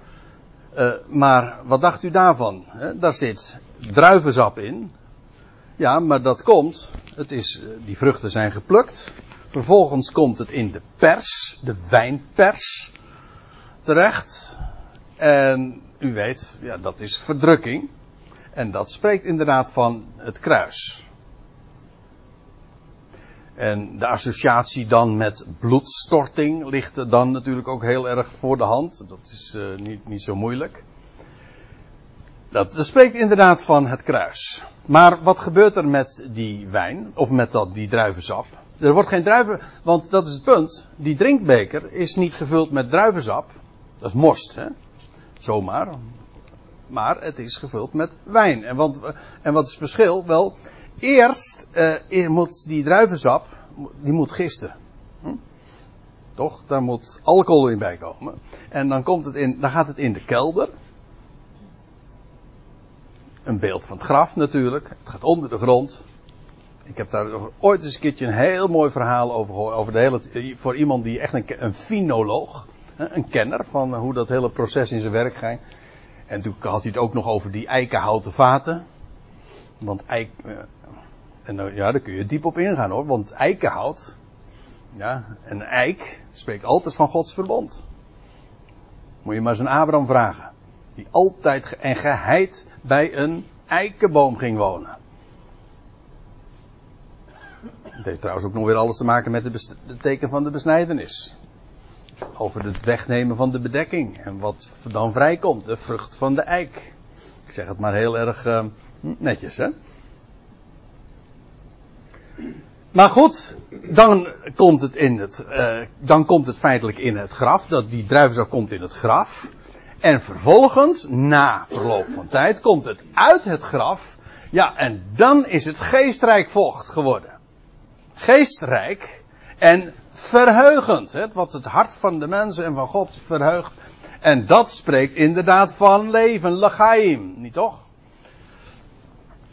Uh, maar wat dacht u daarvan? Daar zit druivensap in. Ja, maar dat komt. Het is, uh, die vruchten zijn geplukt. Vervolgens komt het in de pers, de wijnpers, terecht. En u weet, ja, dat is verdrukking. En dat spreekt inderdaad van het kruis. En de associatie dan met bloedstorting ligt dan natuurlijk ook heel erg voor de hand. Dat is uh, niet, niet zo moeilijk. Dat, dat, spreekt inderdaad van het kruis. Maar wat gebeurt er met die wijn, of met dat, die druivensap? Er wordt geen druiven, want dat is het punt. Die drinkbeker is niet gevuld met druivensap. Dat is most, hè? Zomaar. Maar het is gevuld met wijn. En, want, en wat is het verschil? Wel, eerst uh, moet die druivensap, die moet gisten. Hm? Toch? Daar moet alcohol in bij komen. En dan, komt het in, dan gaat het in de kelder. Een beeld van het graf natuurlijk. Het gaat onder de grond. Ik heb daar ooit eens een keertje een heel mooi verhaal over gehoord. Over de hele, voor iemand die echt een, een finoloog, een kenner van hoe dat hele proces in zijn werk gaat. En toen had hij het ook nog over die eikenhouten vaten. Want eik, eh, en ja, daar kun je diep op ingaan hoor. Want eikenhout, ja, een eik spreekt altijd van Gods verbond. Moet je maar eens aan Abraham vragen. Die altijd en geheid bij een eikenboom ging wonen. Het heeft trouwens ook nog weer alles te maken met het teken van de besnijdenis. Over het wegnemen van de bedekking. En wat dan vrijkomt. De vrucht van de eik. Ik zeg het maar heel erg uh, netjes, hè. Maar goed, dan komt het in het, uh, dan komt het feitelijk in het graf. Dat die druivensap komt in het graf. En vervolgens, na verloop van tijd, komt het uit het graf. Ja, en dan is het geestrijk vocht geworden. Geestrijk en verheugend. Hè, wat het hart van de mensen en van God verheugt. En dat spreekt inderdaad van leven, lechaim, niet toch?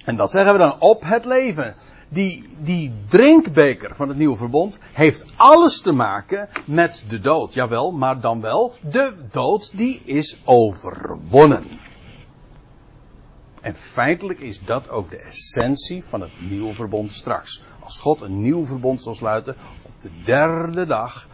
En dat zeggen we dan op het leven. Die, die drinkbeker van het nieuwe verbond heeft alles te maken met de dood. Jawel, maar dan wel de dood die is overwonnen. En feitelijk is dat ook de essentie van het nieuwe verbond straks. Als God een nieuw verbond zal sluiten op de derde dag.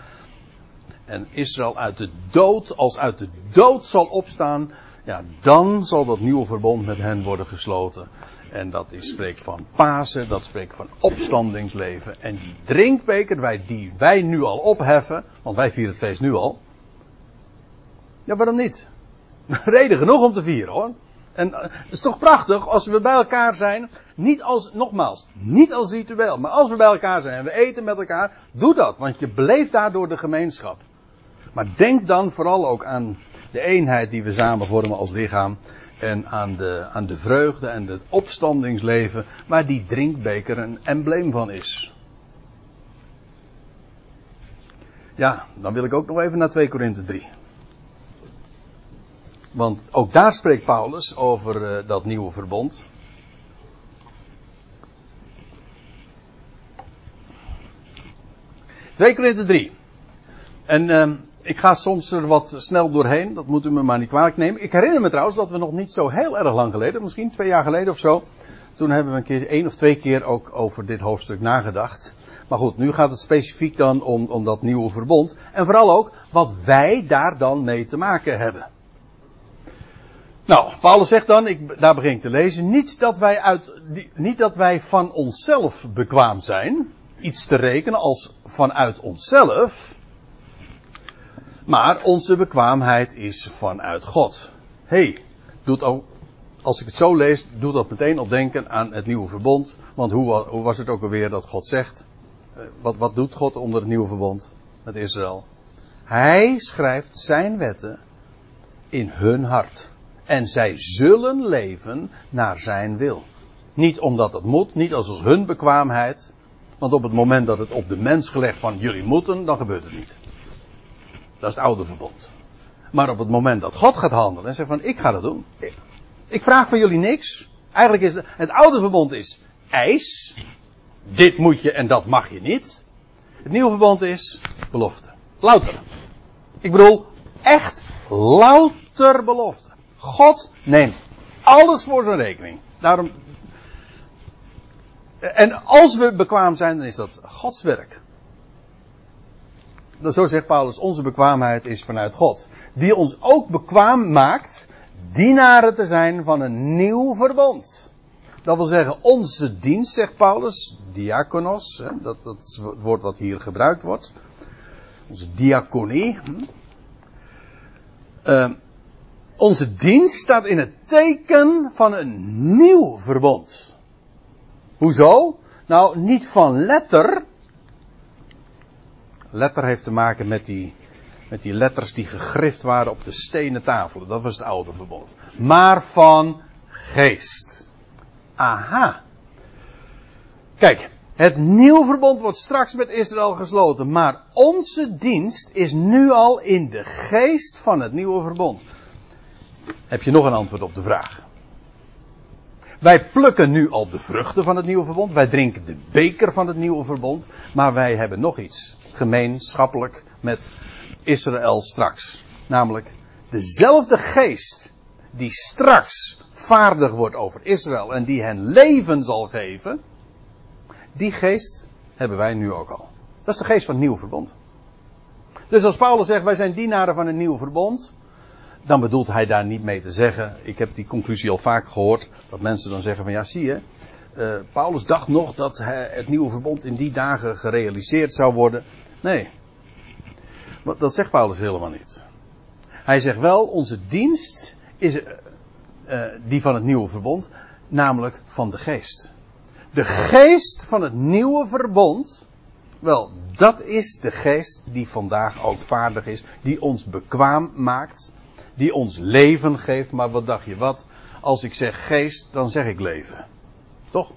En Israël uit de dood, als uit de dood zal opstaan. Ja, dan zal dat nieuwe verbond met hen worden gesloten. En dat is, spreekt van Pasen, dat spreekt van opstandingsleven. En die drinkbeker wij, die wij nu al opheffen, want wij vieren het feest nu al. Ja, waarom niet? Reden genoeg om te vieren hoor. En eh, het is toch prachtig als we bij elkaar zijn. Niet als, nogmaals, niet als ritueel. Maar als we bij elkaar zijn en we eten met elkaar. Doe dat, want je beleeft daardoor de gemeenschap. Maar denk dan vooral ook aan de eenheid die we samen vormen als lichaam. En aan de, aan de vreugde en het opstandingsleven. Waar die drinkbeker een embleem van is. Ja, dan wil ik ook nog even naar 2 Korinthe 3. Want ook daar spreekt Paulus over uh, dat nieuwe verbond. Twee Korinthe 3. En uh, ik ga soms er wat snel doorheen, dat moet u me maar niet kwalijk nemen. Ik herinner me trouwens dat we nog niet zo heel erg lang geleden, misschien twee jaar geleden of zo, toen hebben we een keer, één of twee keer ook over dit hoofdstuk nagedacht. Maar goed, nu gaat het specifiek dan om, om dat nieuwe verbond. En vooral ook wat wij daar dan mee te maken hebben. Nou, Paulus zegt dan, ik, daar begin ik te lezen, niet dat, wij uit, niet dat wij van onszelf bekwaam zijn, iets te rekenen als vanuit onszelf, maar onze bekwaamheid is vanuit God. hey, doet ook, als ik het zo lees, doet dat meteen op denken aan het nieuwe verbond. Want hoe, hoe was het ook alweer dat God zegt? Eh, wat, wat doet God onder het nieuwe verbond met Israël? Hij schrijft zijn wetten in hun hart. En zij zullen leven naar zijn wil. Niet omdat het moet, niet als hun bekwaamheid. Want op het moment dat het op de mens gelegd van jullie moeten, dan gebeurt het niet. Dat is het oude verbond. Maar op het moment dat God gaat handelen en zegt van ik ga dat doen. Ik, vraag van jullie niks. Eigenlijk is het, het oude verbond is eis. Dit moet je en dat mag je niet. Het nieuwe verbond is belofte. Louter. Ik bedoel, echt louter belofte. God neemt alles voor zijn rekening. Daarom. En als we bekwaam zijn, dan is dat Gods werk. Zo zegt Paulus, onze bekwaamheid is vanuit God. Die ons ook bekwaam maakt dienaren te zijn van een nieuw verbond. Dat wil zeggen, onze dienst, zegt Paulus, diakonos, dat, dat is het woord wat hier gebruikt wordt. Onze diaconie. Hm. Uh, onze dienst staat in het teken van een nieuw verbond. Hoezo? Nou, niet van letter. Letter heeft te maken met die, met die letters die gegrift waren op de stenen tafelen. Dat was het oude verbond. Maar van geest. Aha. Kijk, het nieuwe verbond wordt straks met Israël gesloten. Maar onze dienst is nu al in de geest van het nieuwe verbond. Heb je nog een antwoord op de vraag? Wij plukken nu al de vruchten van het nieuwe verbond. Wij drinken de beker van het nieuwe verbond. Maar wij hebben nog iets gemeenschappelijk met Israël straks. Namelijk dezelfde geest die straks vaardig wordt over Israël en die hen leven zal geven. Die geest hebben wij nu ook al. Dat is de geest van het nieuwe verbond. Dus als Paulus zegt wij zijn dienaren van een nieuw verbond dan bedoelt hij daar niet mee te zeggen. Ik heb die conclusie al vaak gehoord. Dat mensen dan zeggen van ja zie je. Uh, Paulus dacht nog dat het nieuwe verbond in die dagen gerealiseerd zou worden. Nee. Dat zegt Paulus helemaal niet. Hij zegt wel onze dienst is uh, die van het nieuwe verbond. Namelijk van de geest. De geest van het nieuwe verbond. Wel, dat is de geest die vandaag ook vaardig is. Die ons bekwaam maakt die ons leven geeft. Maar wat dacht je, wat? Als ik zeg geest, dan zeg ik leven. Toch?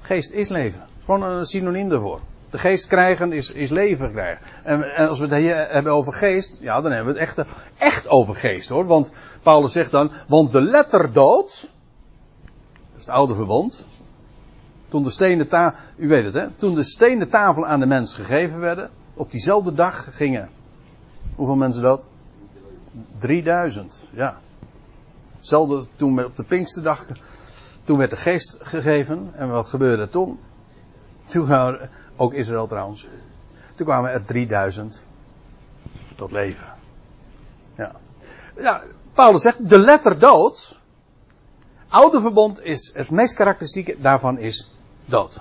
Geest is leven. Gewoon een synoniem daarvoor. De geest krijgen is, is leven krijgen. En, als we het hebben over geest, ja, dan hebben we het echt, echt over geest hoor. Want Paulus zegt dan, want de letterdood, dat is het oude verbond. Toen de stenen tafel, u weet het hè, toen de stenen tafel aan de mens gegeven werden, op diezelfde dag gingen, hoeveel mensen dood? 3000, ja. Hetzelfde toen op de Pinksterdag, toen werd de geest gegeven. En wat gebeurde toen? Toen ook Israël trouwens. Toen kwamen er 3000 tot leven. Ja. ja. Paulus zegt, de letter dood. Oude verbond is, het meest karakteristieke daarvan is dood.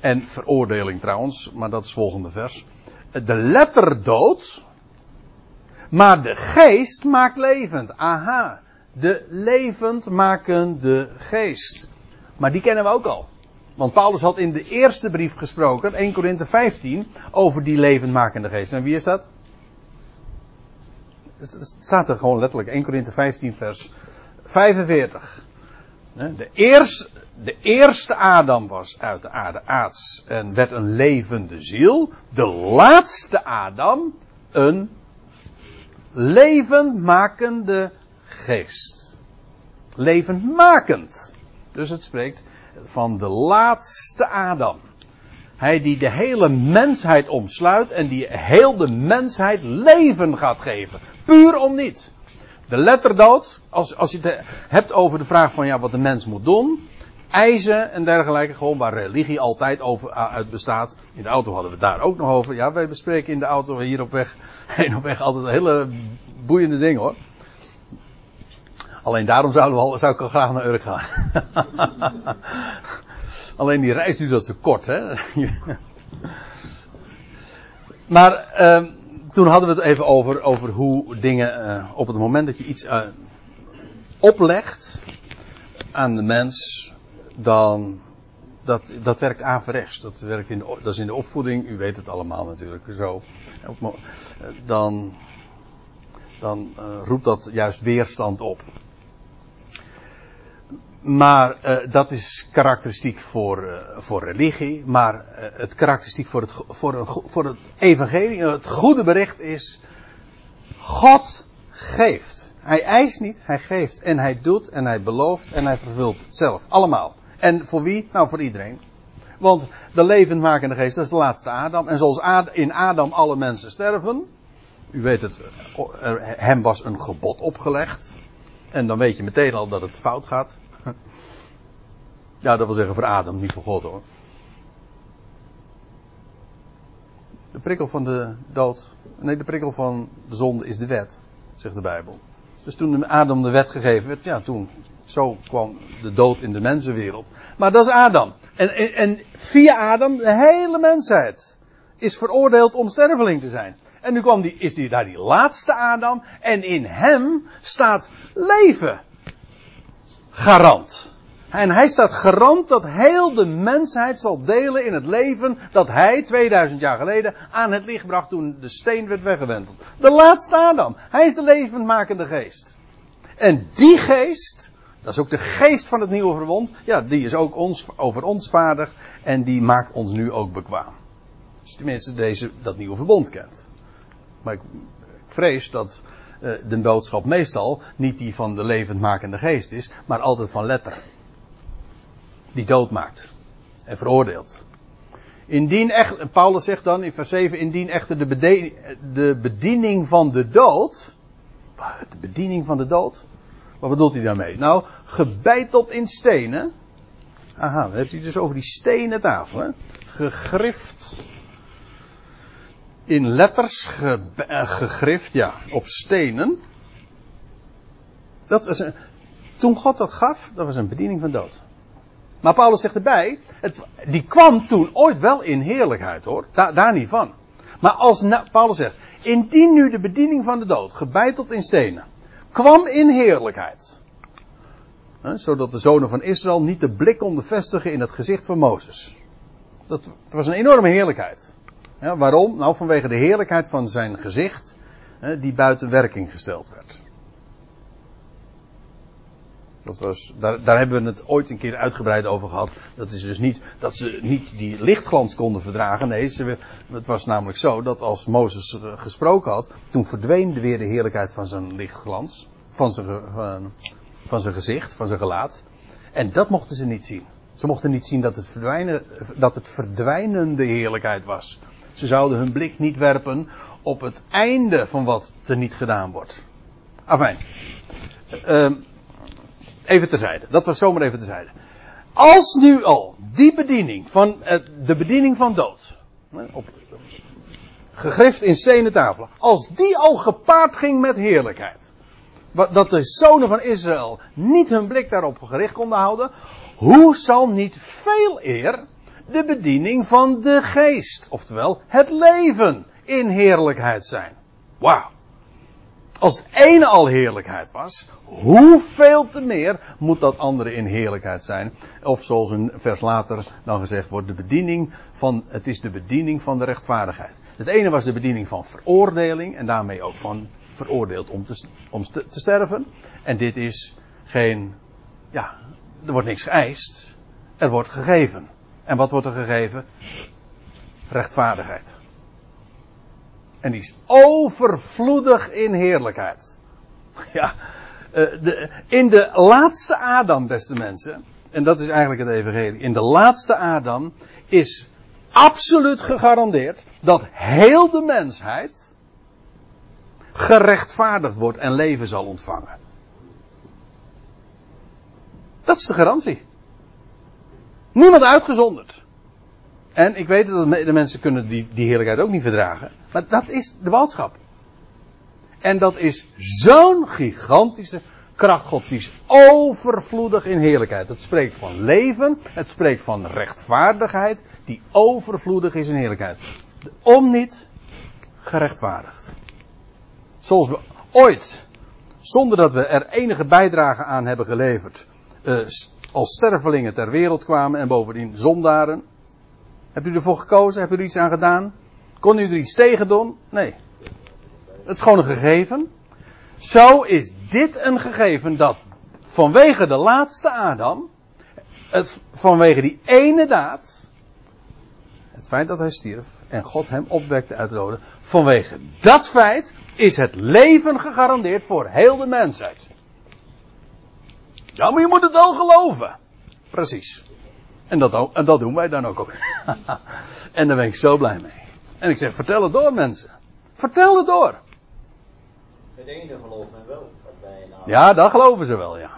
En veroordeling trouwens, maar dat is volgende vers. De letter dood, maar de geest maakt levend. Aha. De levend makende geest. Maar die kennen we ook al. Want Paulus had in de eerste brief gesproken, 1 Korinthe 15, over die levendmakende geest. En wie is dat? Het staat er gewoon letterlijk, 1 Korinthe 15 vers 45. De eerste, de eerste Adam was uit de aarde aards en werd een levende ziel. De laatste Adam een levendmakende geest. Levendmakend. Dus het spreekt van de laatste Adam. Hij die de hele mensheid omsluit en die heel de mensheid leven gaat geven. Puur om niet. De letterdood, als, als je het hebt over de vraag van ja, wat de mens moet doen. Eisen en dergelijke, gewoon waar religie altijd over uit bestaat. In de auto hadden we het daar ook nog over. Ja, wij bespreken in de auto hier op weg, heen op weg altijd hele boeiende dingen hoor. Alleen daarom zouden we al, zou ik al graag naar Urk gaan. Alleen die reis duurt dat zo kort, hè. maar uh, toen hadden we het even over, over hoe dingen uh, op het moment dat je iets uh, oplegt aan de mens, dan dat, dat werkt averechts. Dat, werkt in de, dat is in de opvoeding, u weet het allemaal natuurlijk zo. Dan, dan uh, roept dat juist weerstand op. Maar uh, dat is karakteristiek voor, uh, voor religie. Maar het karakteristiek voor het, voor, een, voor het evangelie, het goede bericht is: God geeft. Hij eist niet, hij geeft. En hij doet en hij belooft en hij vervult het zelf. Allemaal. En voor wie? Nou, voor iedereen. Want de levendmakende geest, dat is de laatste Adam. En zoals in Adam alle mensen sterven. U weet het, hem was een gebod opgelegd. En dan weet je meteen al dat het fout gaat. Ja, dat wil zeggen voor Adam, niet voor God hoor. De prikkel van de dood. Nee, de prikkel van de zonde is de wet, zegt de Bijbel. Dus toen Adam de wet gegeven werd, ja, toen Zo kwam de dood in de mensenwereld. Maar dat is Adam. En, en, en via Adam, de hele mensheid is veroordeeld om sterveling te zijn. En nu kwam die, is die daar die laatste Adam. En in hem staat leven. Garant. En hij staat garant dat heel de mensheid zal delen in het leven dat hij 2000 jaar geleden aan het licht bracht toen de steen werd weggewenteld. De laatste Adam. Hij is de levendmakende geest. En die geest, dat is ook de geest van het nieuwe verbond, ja, die is ook ons, over ons vaardig en die maakt ons nu ook bekwaam. Dus tenminste deze, dat nieuwe verbond kent. Maar ik, ik vrees dat uh, de boodschap meestal niet die van de levendmakende geest is, maar altijd van letter. Die doodmaakt en veroordeelt. Indien echt, Paulus zegt dan in vers 7, indien echter de, bediening van de dood, de bediening van de dood, wat bedoelt hij daarmee? Nou, gebeiteld in stenen. Aha, dan heeft hij dus over die stenen tafel? Gegrift in letters ge, uh, gegrift, ja, op stenen. Dat was een, toen God dat gaf, dat was een bediening van dood. Maar Paulus zegt erbij, het, die kwam toen ooit wel in heerlijkheid hoor, da, daar niet van. Maar als Paulus zegt, indien nu de bediening van de dood, gebeiteld in stenen, kwam in heerlijkheid. Hè, zodat de zonen van Israël niet de blik konden vestigen in het gezicht van Mozes. Dat, was een enorme heerlijkheid. Waarom? Nou, vanwege de heerlijkheid van zijn gezicht, hè, die buiten werking gesteld werd. Dat was, daar, daar hebben we het ooit een keer uitgebreid over gehad. Dat is dus niet dat ze niet die lichtglans konden verdragen. Nee, het was namelijk zo dat als Mozes gesproken had, toen verdween weer de heerlijkheid van zijn lichtglans. Van zijn, van, van zijn gezicht, van zijn gelaat. En dat mochten ze niet zien. Ze mochten niet zien dat het, verdwijnen, dat het verdwijnende heerlijkheid was. Ze zouden hun blik niet werpen op het einde van wat er niet gedaan wordt. Afijn. Uh, even terzijde. Dat was zomaar even terzijde. Als nu al die bediening van uh, de bediening van dood. Op, gegrift in stenen tafelen. Als die al gepaard ging met heerlijkheid. Dat de zonen van Israël niet hun blik daarop gericht konden houden. Hoe zal niet veel eer de bediening van de geest. Oftewel het leven in heerlijkheid zijn. Wauw. Als het ene al heerlijkheid was, hoeveel te meer moet dat andere in heerlijkheid zijn? Of zoals een vers later dan gezegd wordt, de bediening van, het is de bediening van de rechtvaardigheid. Het ene was de bediening van veroordeling en daarmee ook van veroordeeld om te, om te, te sterven. En dit is geen, ja, er wordt niks geëist, er wordt gegeven. En wat wordt er gegeven? Rechtvaardigheid. En die is overvloedig in heerlijkheid. Ja, de, in de laatste Adam, beste mensen, en dat is eigenlijk het evangelie, in de laatste Adam is absoluut gegarandeerd dat heel de mensheid gerechtvaardigd wordt en leven zal ontvangen. Dat is de garantie. Niemand uitgezonderd. En ik weet dat de mensen kunnen die, die heerlijkheid ook niet verdragen. Maar dat is de boodschap. En dat is zo'n gigantische kracht God. Die is overvloedig in heerlijkheid. Het spreekt van leven. Het spreekt van rechtvaardigheid. Die overvloedig is in heerlijkheid. Om niet gerechtvaardigd. Zoals we ooit, zonder dat we er enige bijdrage aan hebben geleverd, uh, als stervelingen ter wereld kwamen en bovendien zondaren. Hebt u ervoor gekozen? Hebt u er iets aan gedaan? Kon u er iets tegen doen? Nee. Het is gewoon een gegeven. Zo is dit een gegeven dat vanwege de laatste Adam, het, vanwege die ene daad, het feit dat hij stierf en God hem opwekte uit de doden, vanwege dat feit is het leven gegarandeerd voor heel de mensheid. Ja, maar je moet het wel geloven. Precies. En dat, en dat doen wij dan ook. en daar ben ik zo blij mee. En ik zeg, vertel het door mensen. Vertel het door. Het ene gelooft men wel. Ja, dat geloven ze wel, ja.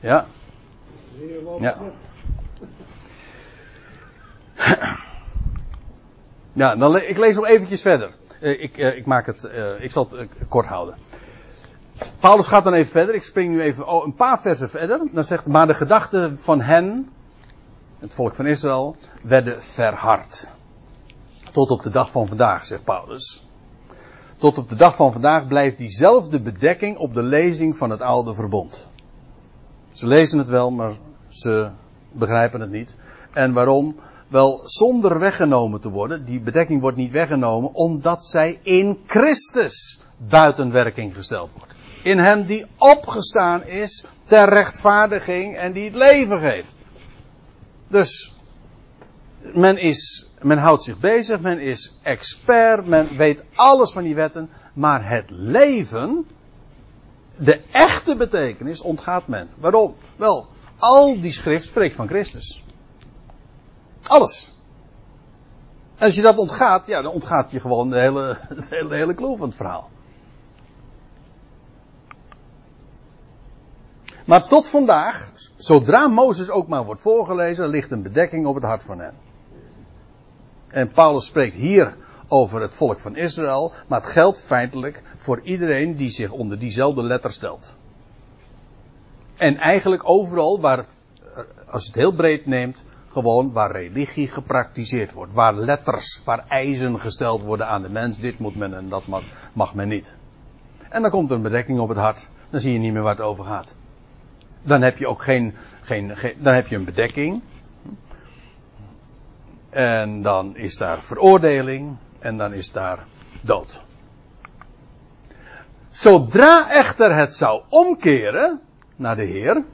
Ja. Ja. Ja, dan le ik lees nog eventjes verder. Uh, ik, uh, ik, maak het, uh, ik zal het kort houden. Paulus gaat dan even verder. Ik spring nu even oh, een paar versen verder. Dan zegt maar de gedachten van hen, het volk van Israël, werden verhard. Tot op de dag van vandaag, zegt Paulus. Tot op de dag van vandaag blijft diezelfde bedekking op de lezing van het oude verbond. Ze lezen het wel, maar ze begrijpen het niet. En waarom? Wel, zonder weggenomen te worden. Die bedekking wordt niet weggenomen, omdat zij in Christus buiten werking gesteld wordt. In hem die opgestaan is ter rechtvaardiging en die het leven geeft. Dus, men is, men houdt zich bezig, men is expert, men weet alles van die wetten, maar het leven, de echte betekenis ontgaat men. Waarom? Wel, al die schrift spreekt van Christus. Alles. En als je dat ontgaat, ja, dan ontgaat je gewoon de hele, de hele, hele kloof van het verhaal. Maar tot vandaag, zodra Mozes ook maar wordt voorgelezen, ligt een bedekking op het hart van hen. En Paulus spreekt hier over het volk van Israël, maar het geldt feitelijk voor iedereen die zich onder diezelfde letter stelt. En eigenlijk overal waar, als je het heel breed neemt, gewoon waar religie gepraktiseerd wordt. Waar letters, waar eisen gesteld worden aan de mens. Dit moet men en dat mag, mag men niet. En dan komt er een bedekking op het hart. Dan zie je niet meer waar het over gaat. Dan heb je ook geen, geen, geen dan heb je een bedekking. En dan is daar veroordeling. En dan is daar dood. Zodra echter het zou omkeren naar de Heer.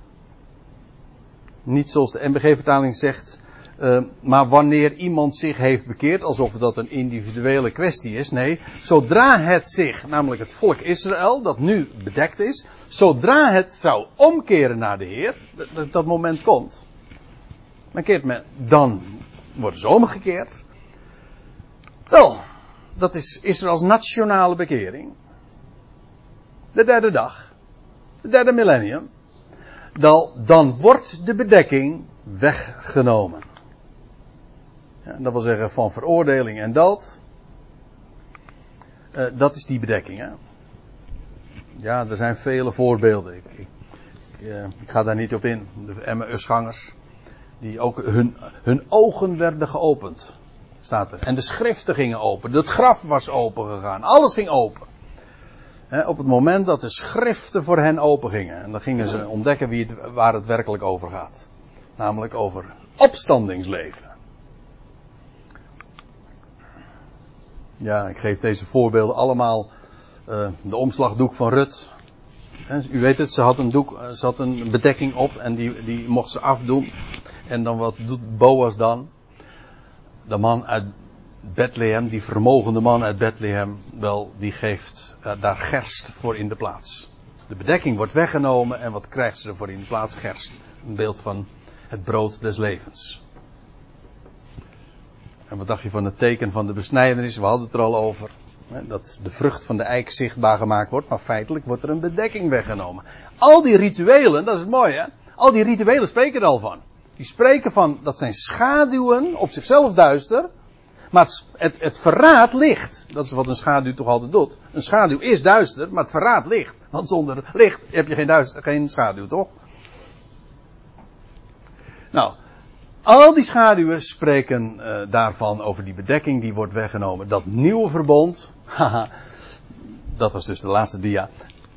Niet zoals de MBG-vertaling zegt, uh, maar wanneer iemand zich heeft bekeerd, alsof dat een individuele kwestie is. Nee, zodra het zich, namelijk het volk Israël, dat nu bedekt is, zodra het zou omkeren naar de Heer, dat, dat moment komt, dan keert men, dan worden ze omgekeerd. Wel, dat is Israëls nationale bekering. De derde dag. De derde millennium. Dan, dan wordt de bedekking weggenomen. Dat wil zeggen van veroordeling en dood. Uh, dat is die bedekking. Hè? Ja, er zijn vele voorbeelden. Ik, ik, uh, ik ga daar niet op in. De Emmausgangers. Die ook hun, hun ogen werden geopend. Staat er. En de schriften gingen open. Het graf was open gegaan. Alles ging open. Op het moment dat de schriften voor hen open gingen. En dan gingen ze ontdekken wie het, waar het werkelijk over gaat. Namelijk over opstandingsleven. Ja, ik geef deze voorbeelden allemaal. Uh, de omslagdoek van Rut. u weet het, ze had een doek, eh, een bedekking op en die, die mocht ze afdoen. En dan wat doet Boas dan? De man uit Bethlehem, die vermogende man uit Bethlehem, wel, die geeft uh, daar gerst voor in de plaats. De bedekking wordt weggenomen en wat krijgt ze ervoor in de plaats? Gerst. Een beeld van het brood des levens. En wat dacht je van het teken van de besnijdenis? We hadden het er al over. Dat de vrucht van de eik zichtbaar gemaakt wordt, maar feitelijk wordt er een bedekking weggenomen. Al die rituelen, dat is het mooie, hè? Al die rituelen spreken er al van. Die spreken van, dat zijn schaduwen, op zichzelf duister. Maar het, het, het verraad licht. Dat is wat een schaduw toch altijd doet. Een schaduw is duister, maar het verraad licht. Want zonder licht heb je geen, duister, geen schaduw, toch? Nou, al die schaduwen spreken uh, daarvan over die bedekking die wordt weggenomen. Dat nieuwe verbond, haha, dat was dus de laatste dia.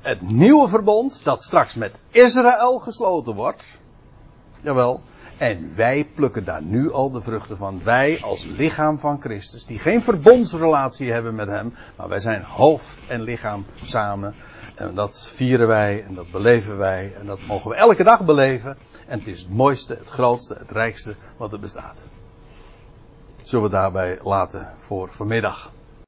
Het nieuwe verbond dat straks met Israël gesloten wordt. Jawel. En wij plukken daar nu al de vruchten van. Wij als lichaam van Christus, die geen verbondsrelatie hebben met Hem, maar wij zijn hoofd en lichaam samen. En dat vieren wij en dat beleven wij en dat mogen we elke dag beleven. En het is het mooiste, het grootste, het rijkste wat er bestaat. Zullen we daarbij laten voor vanmiddag.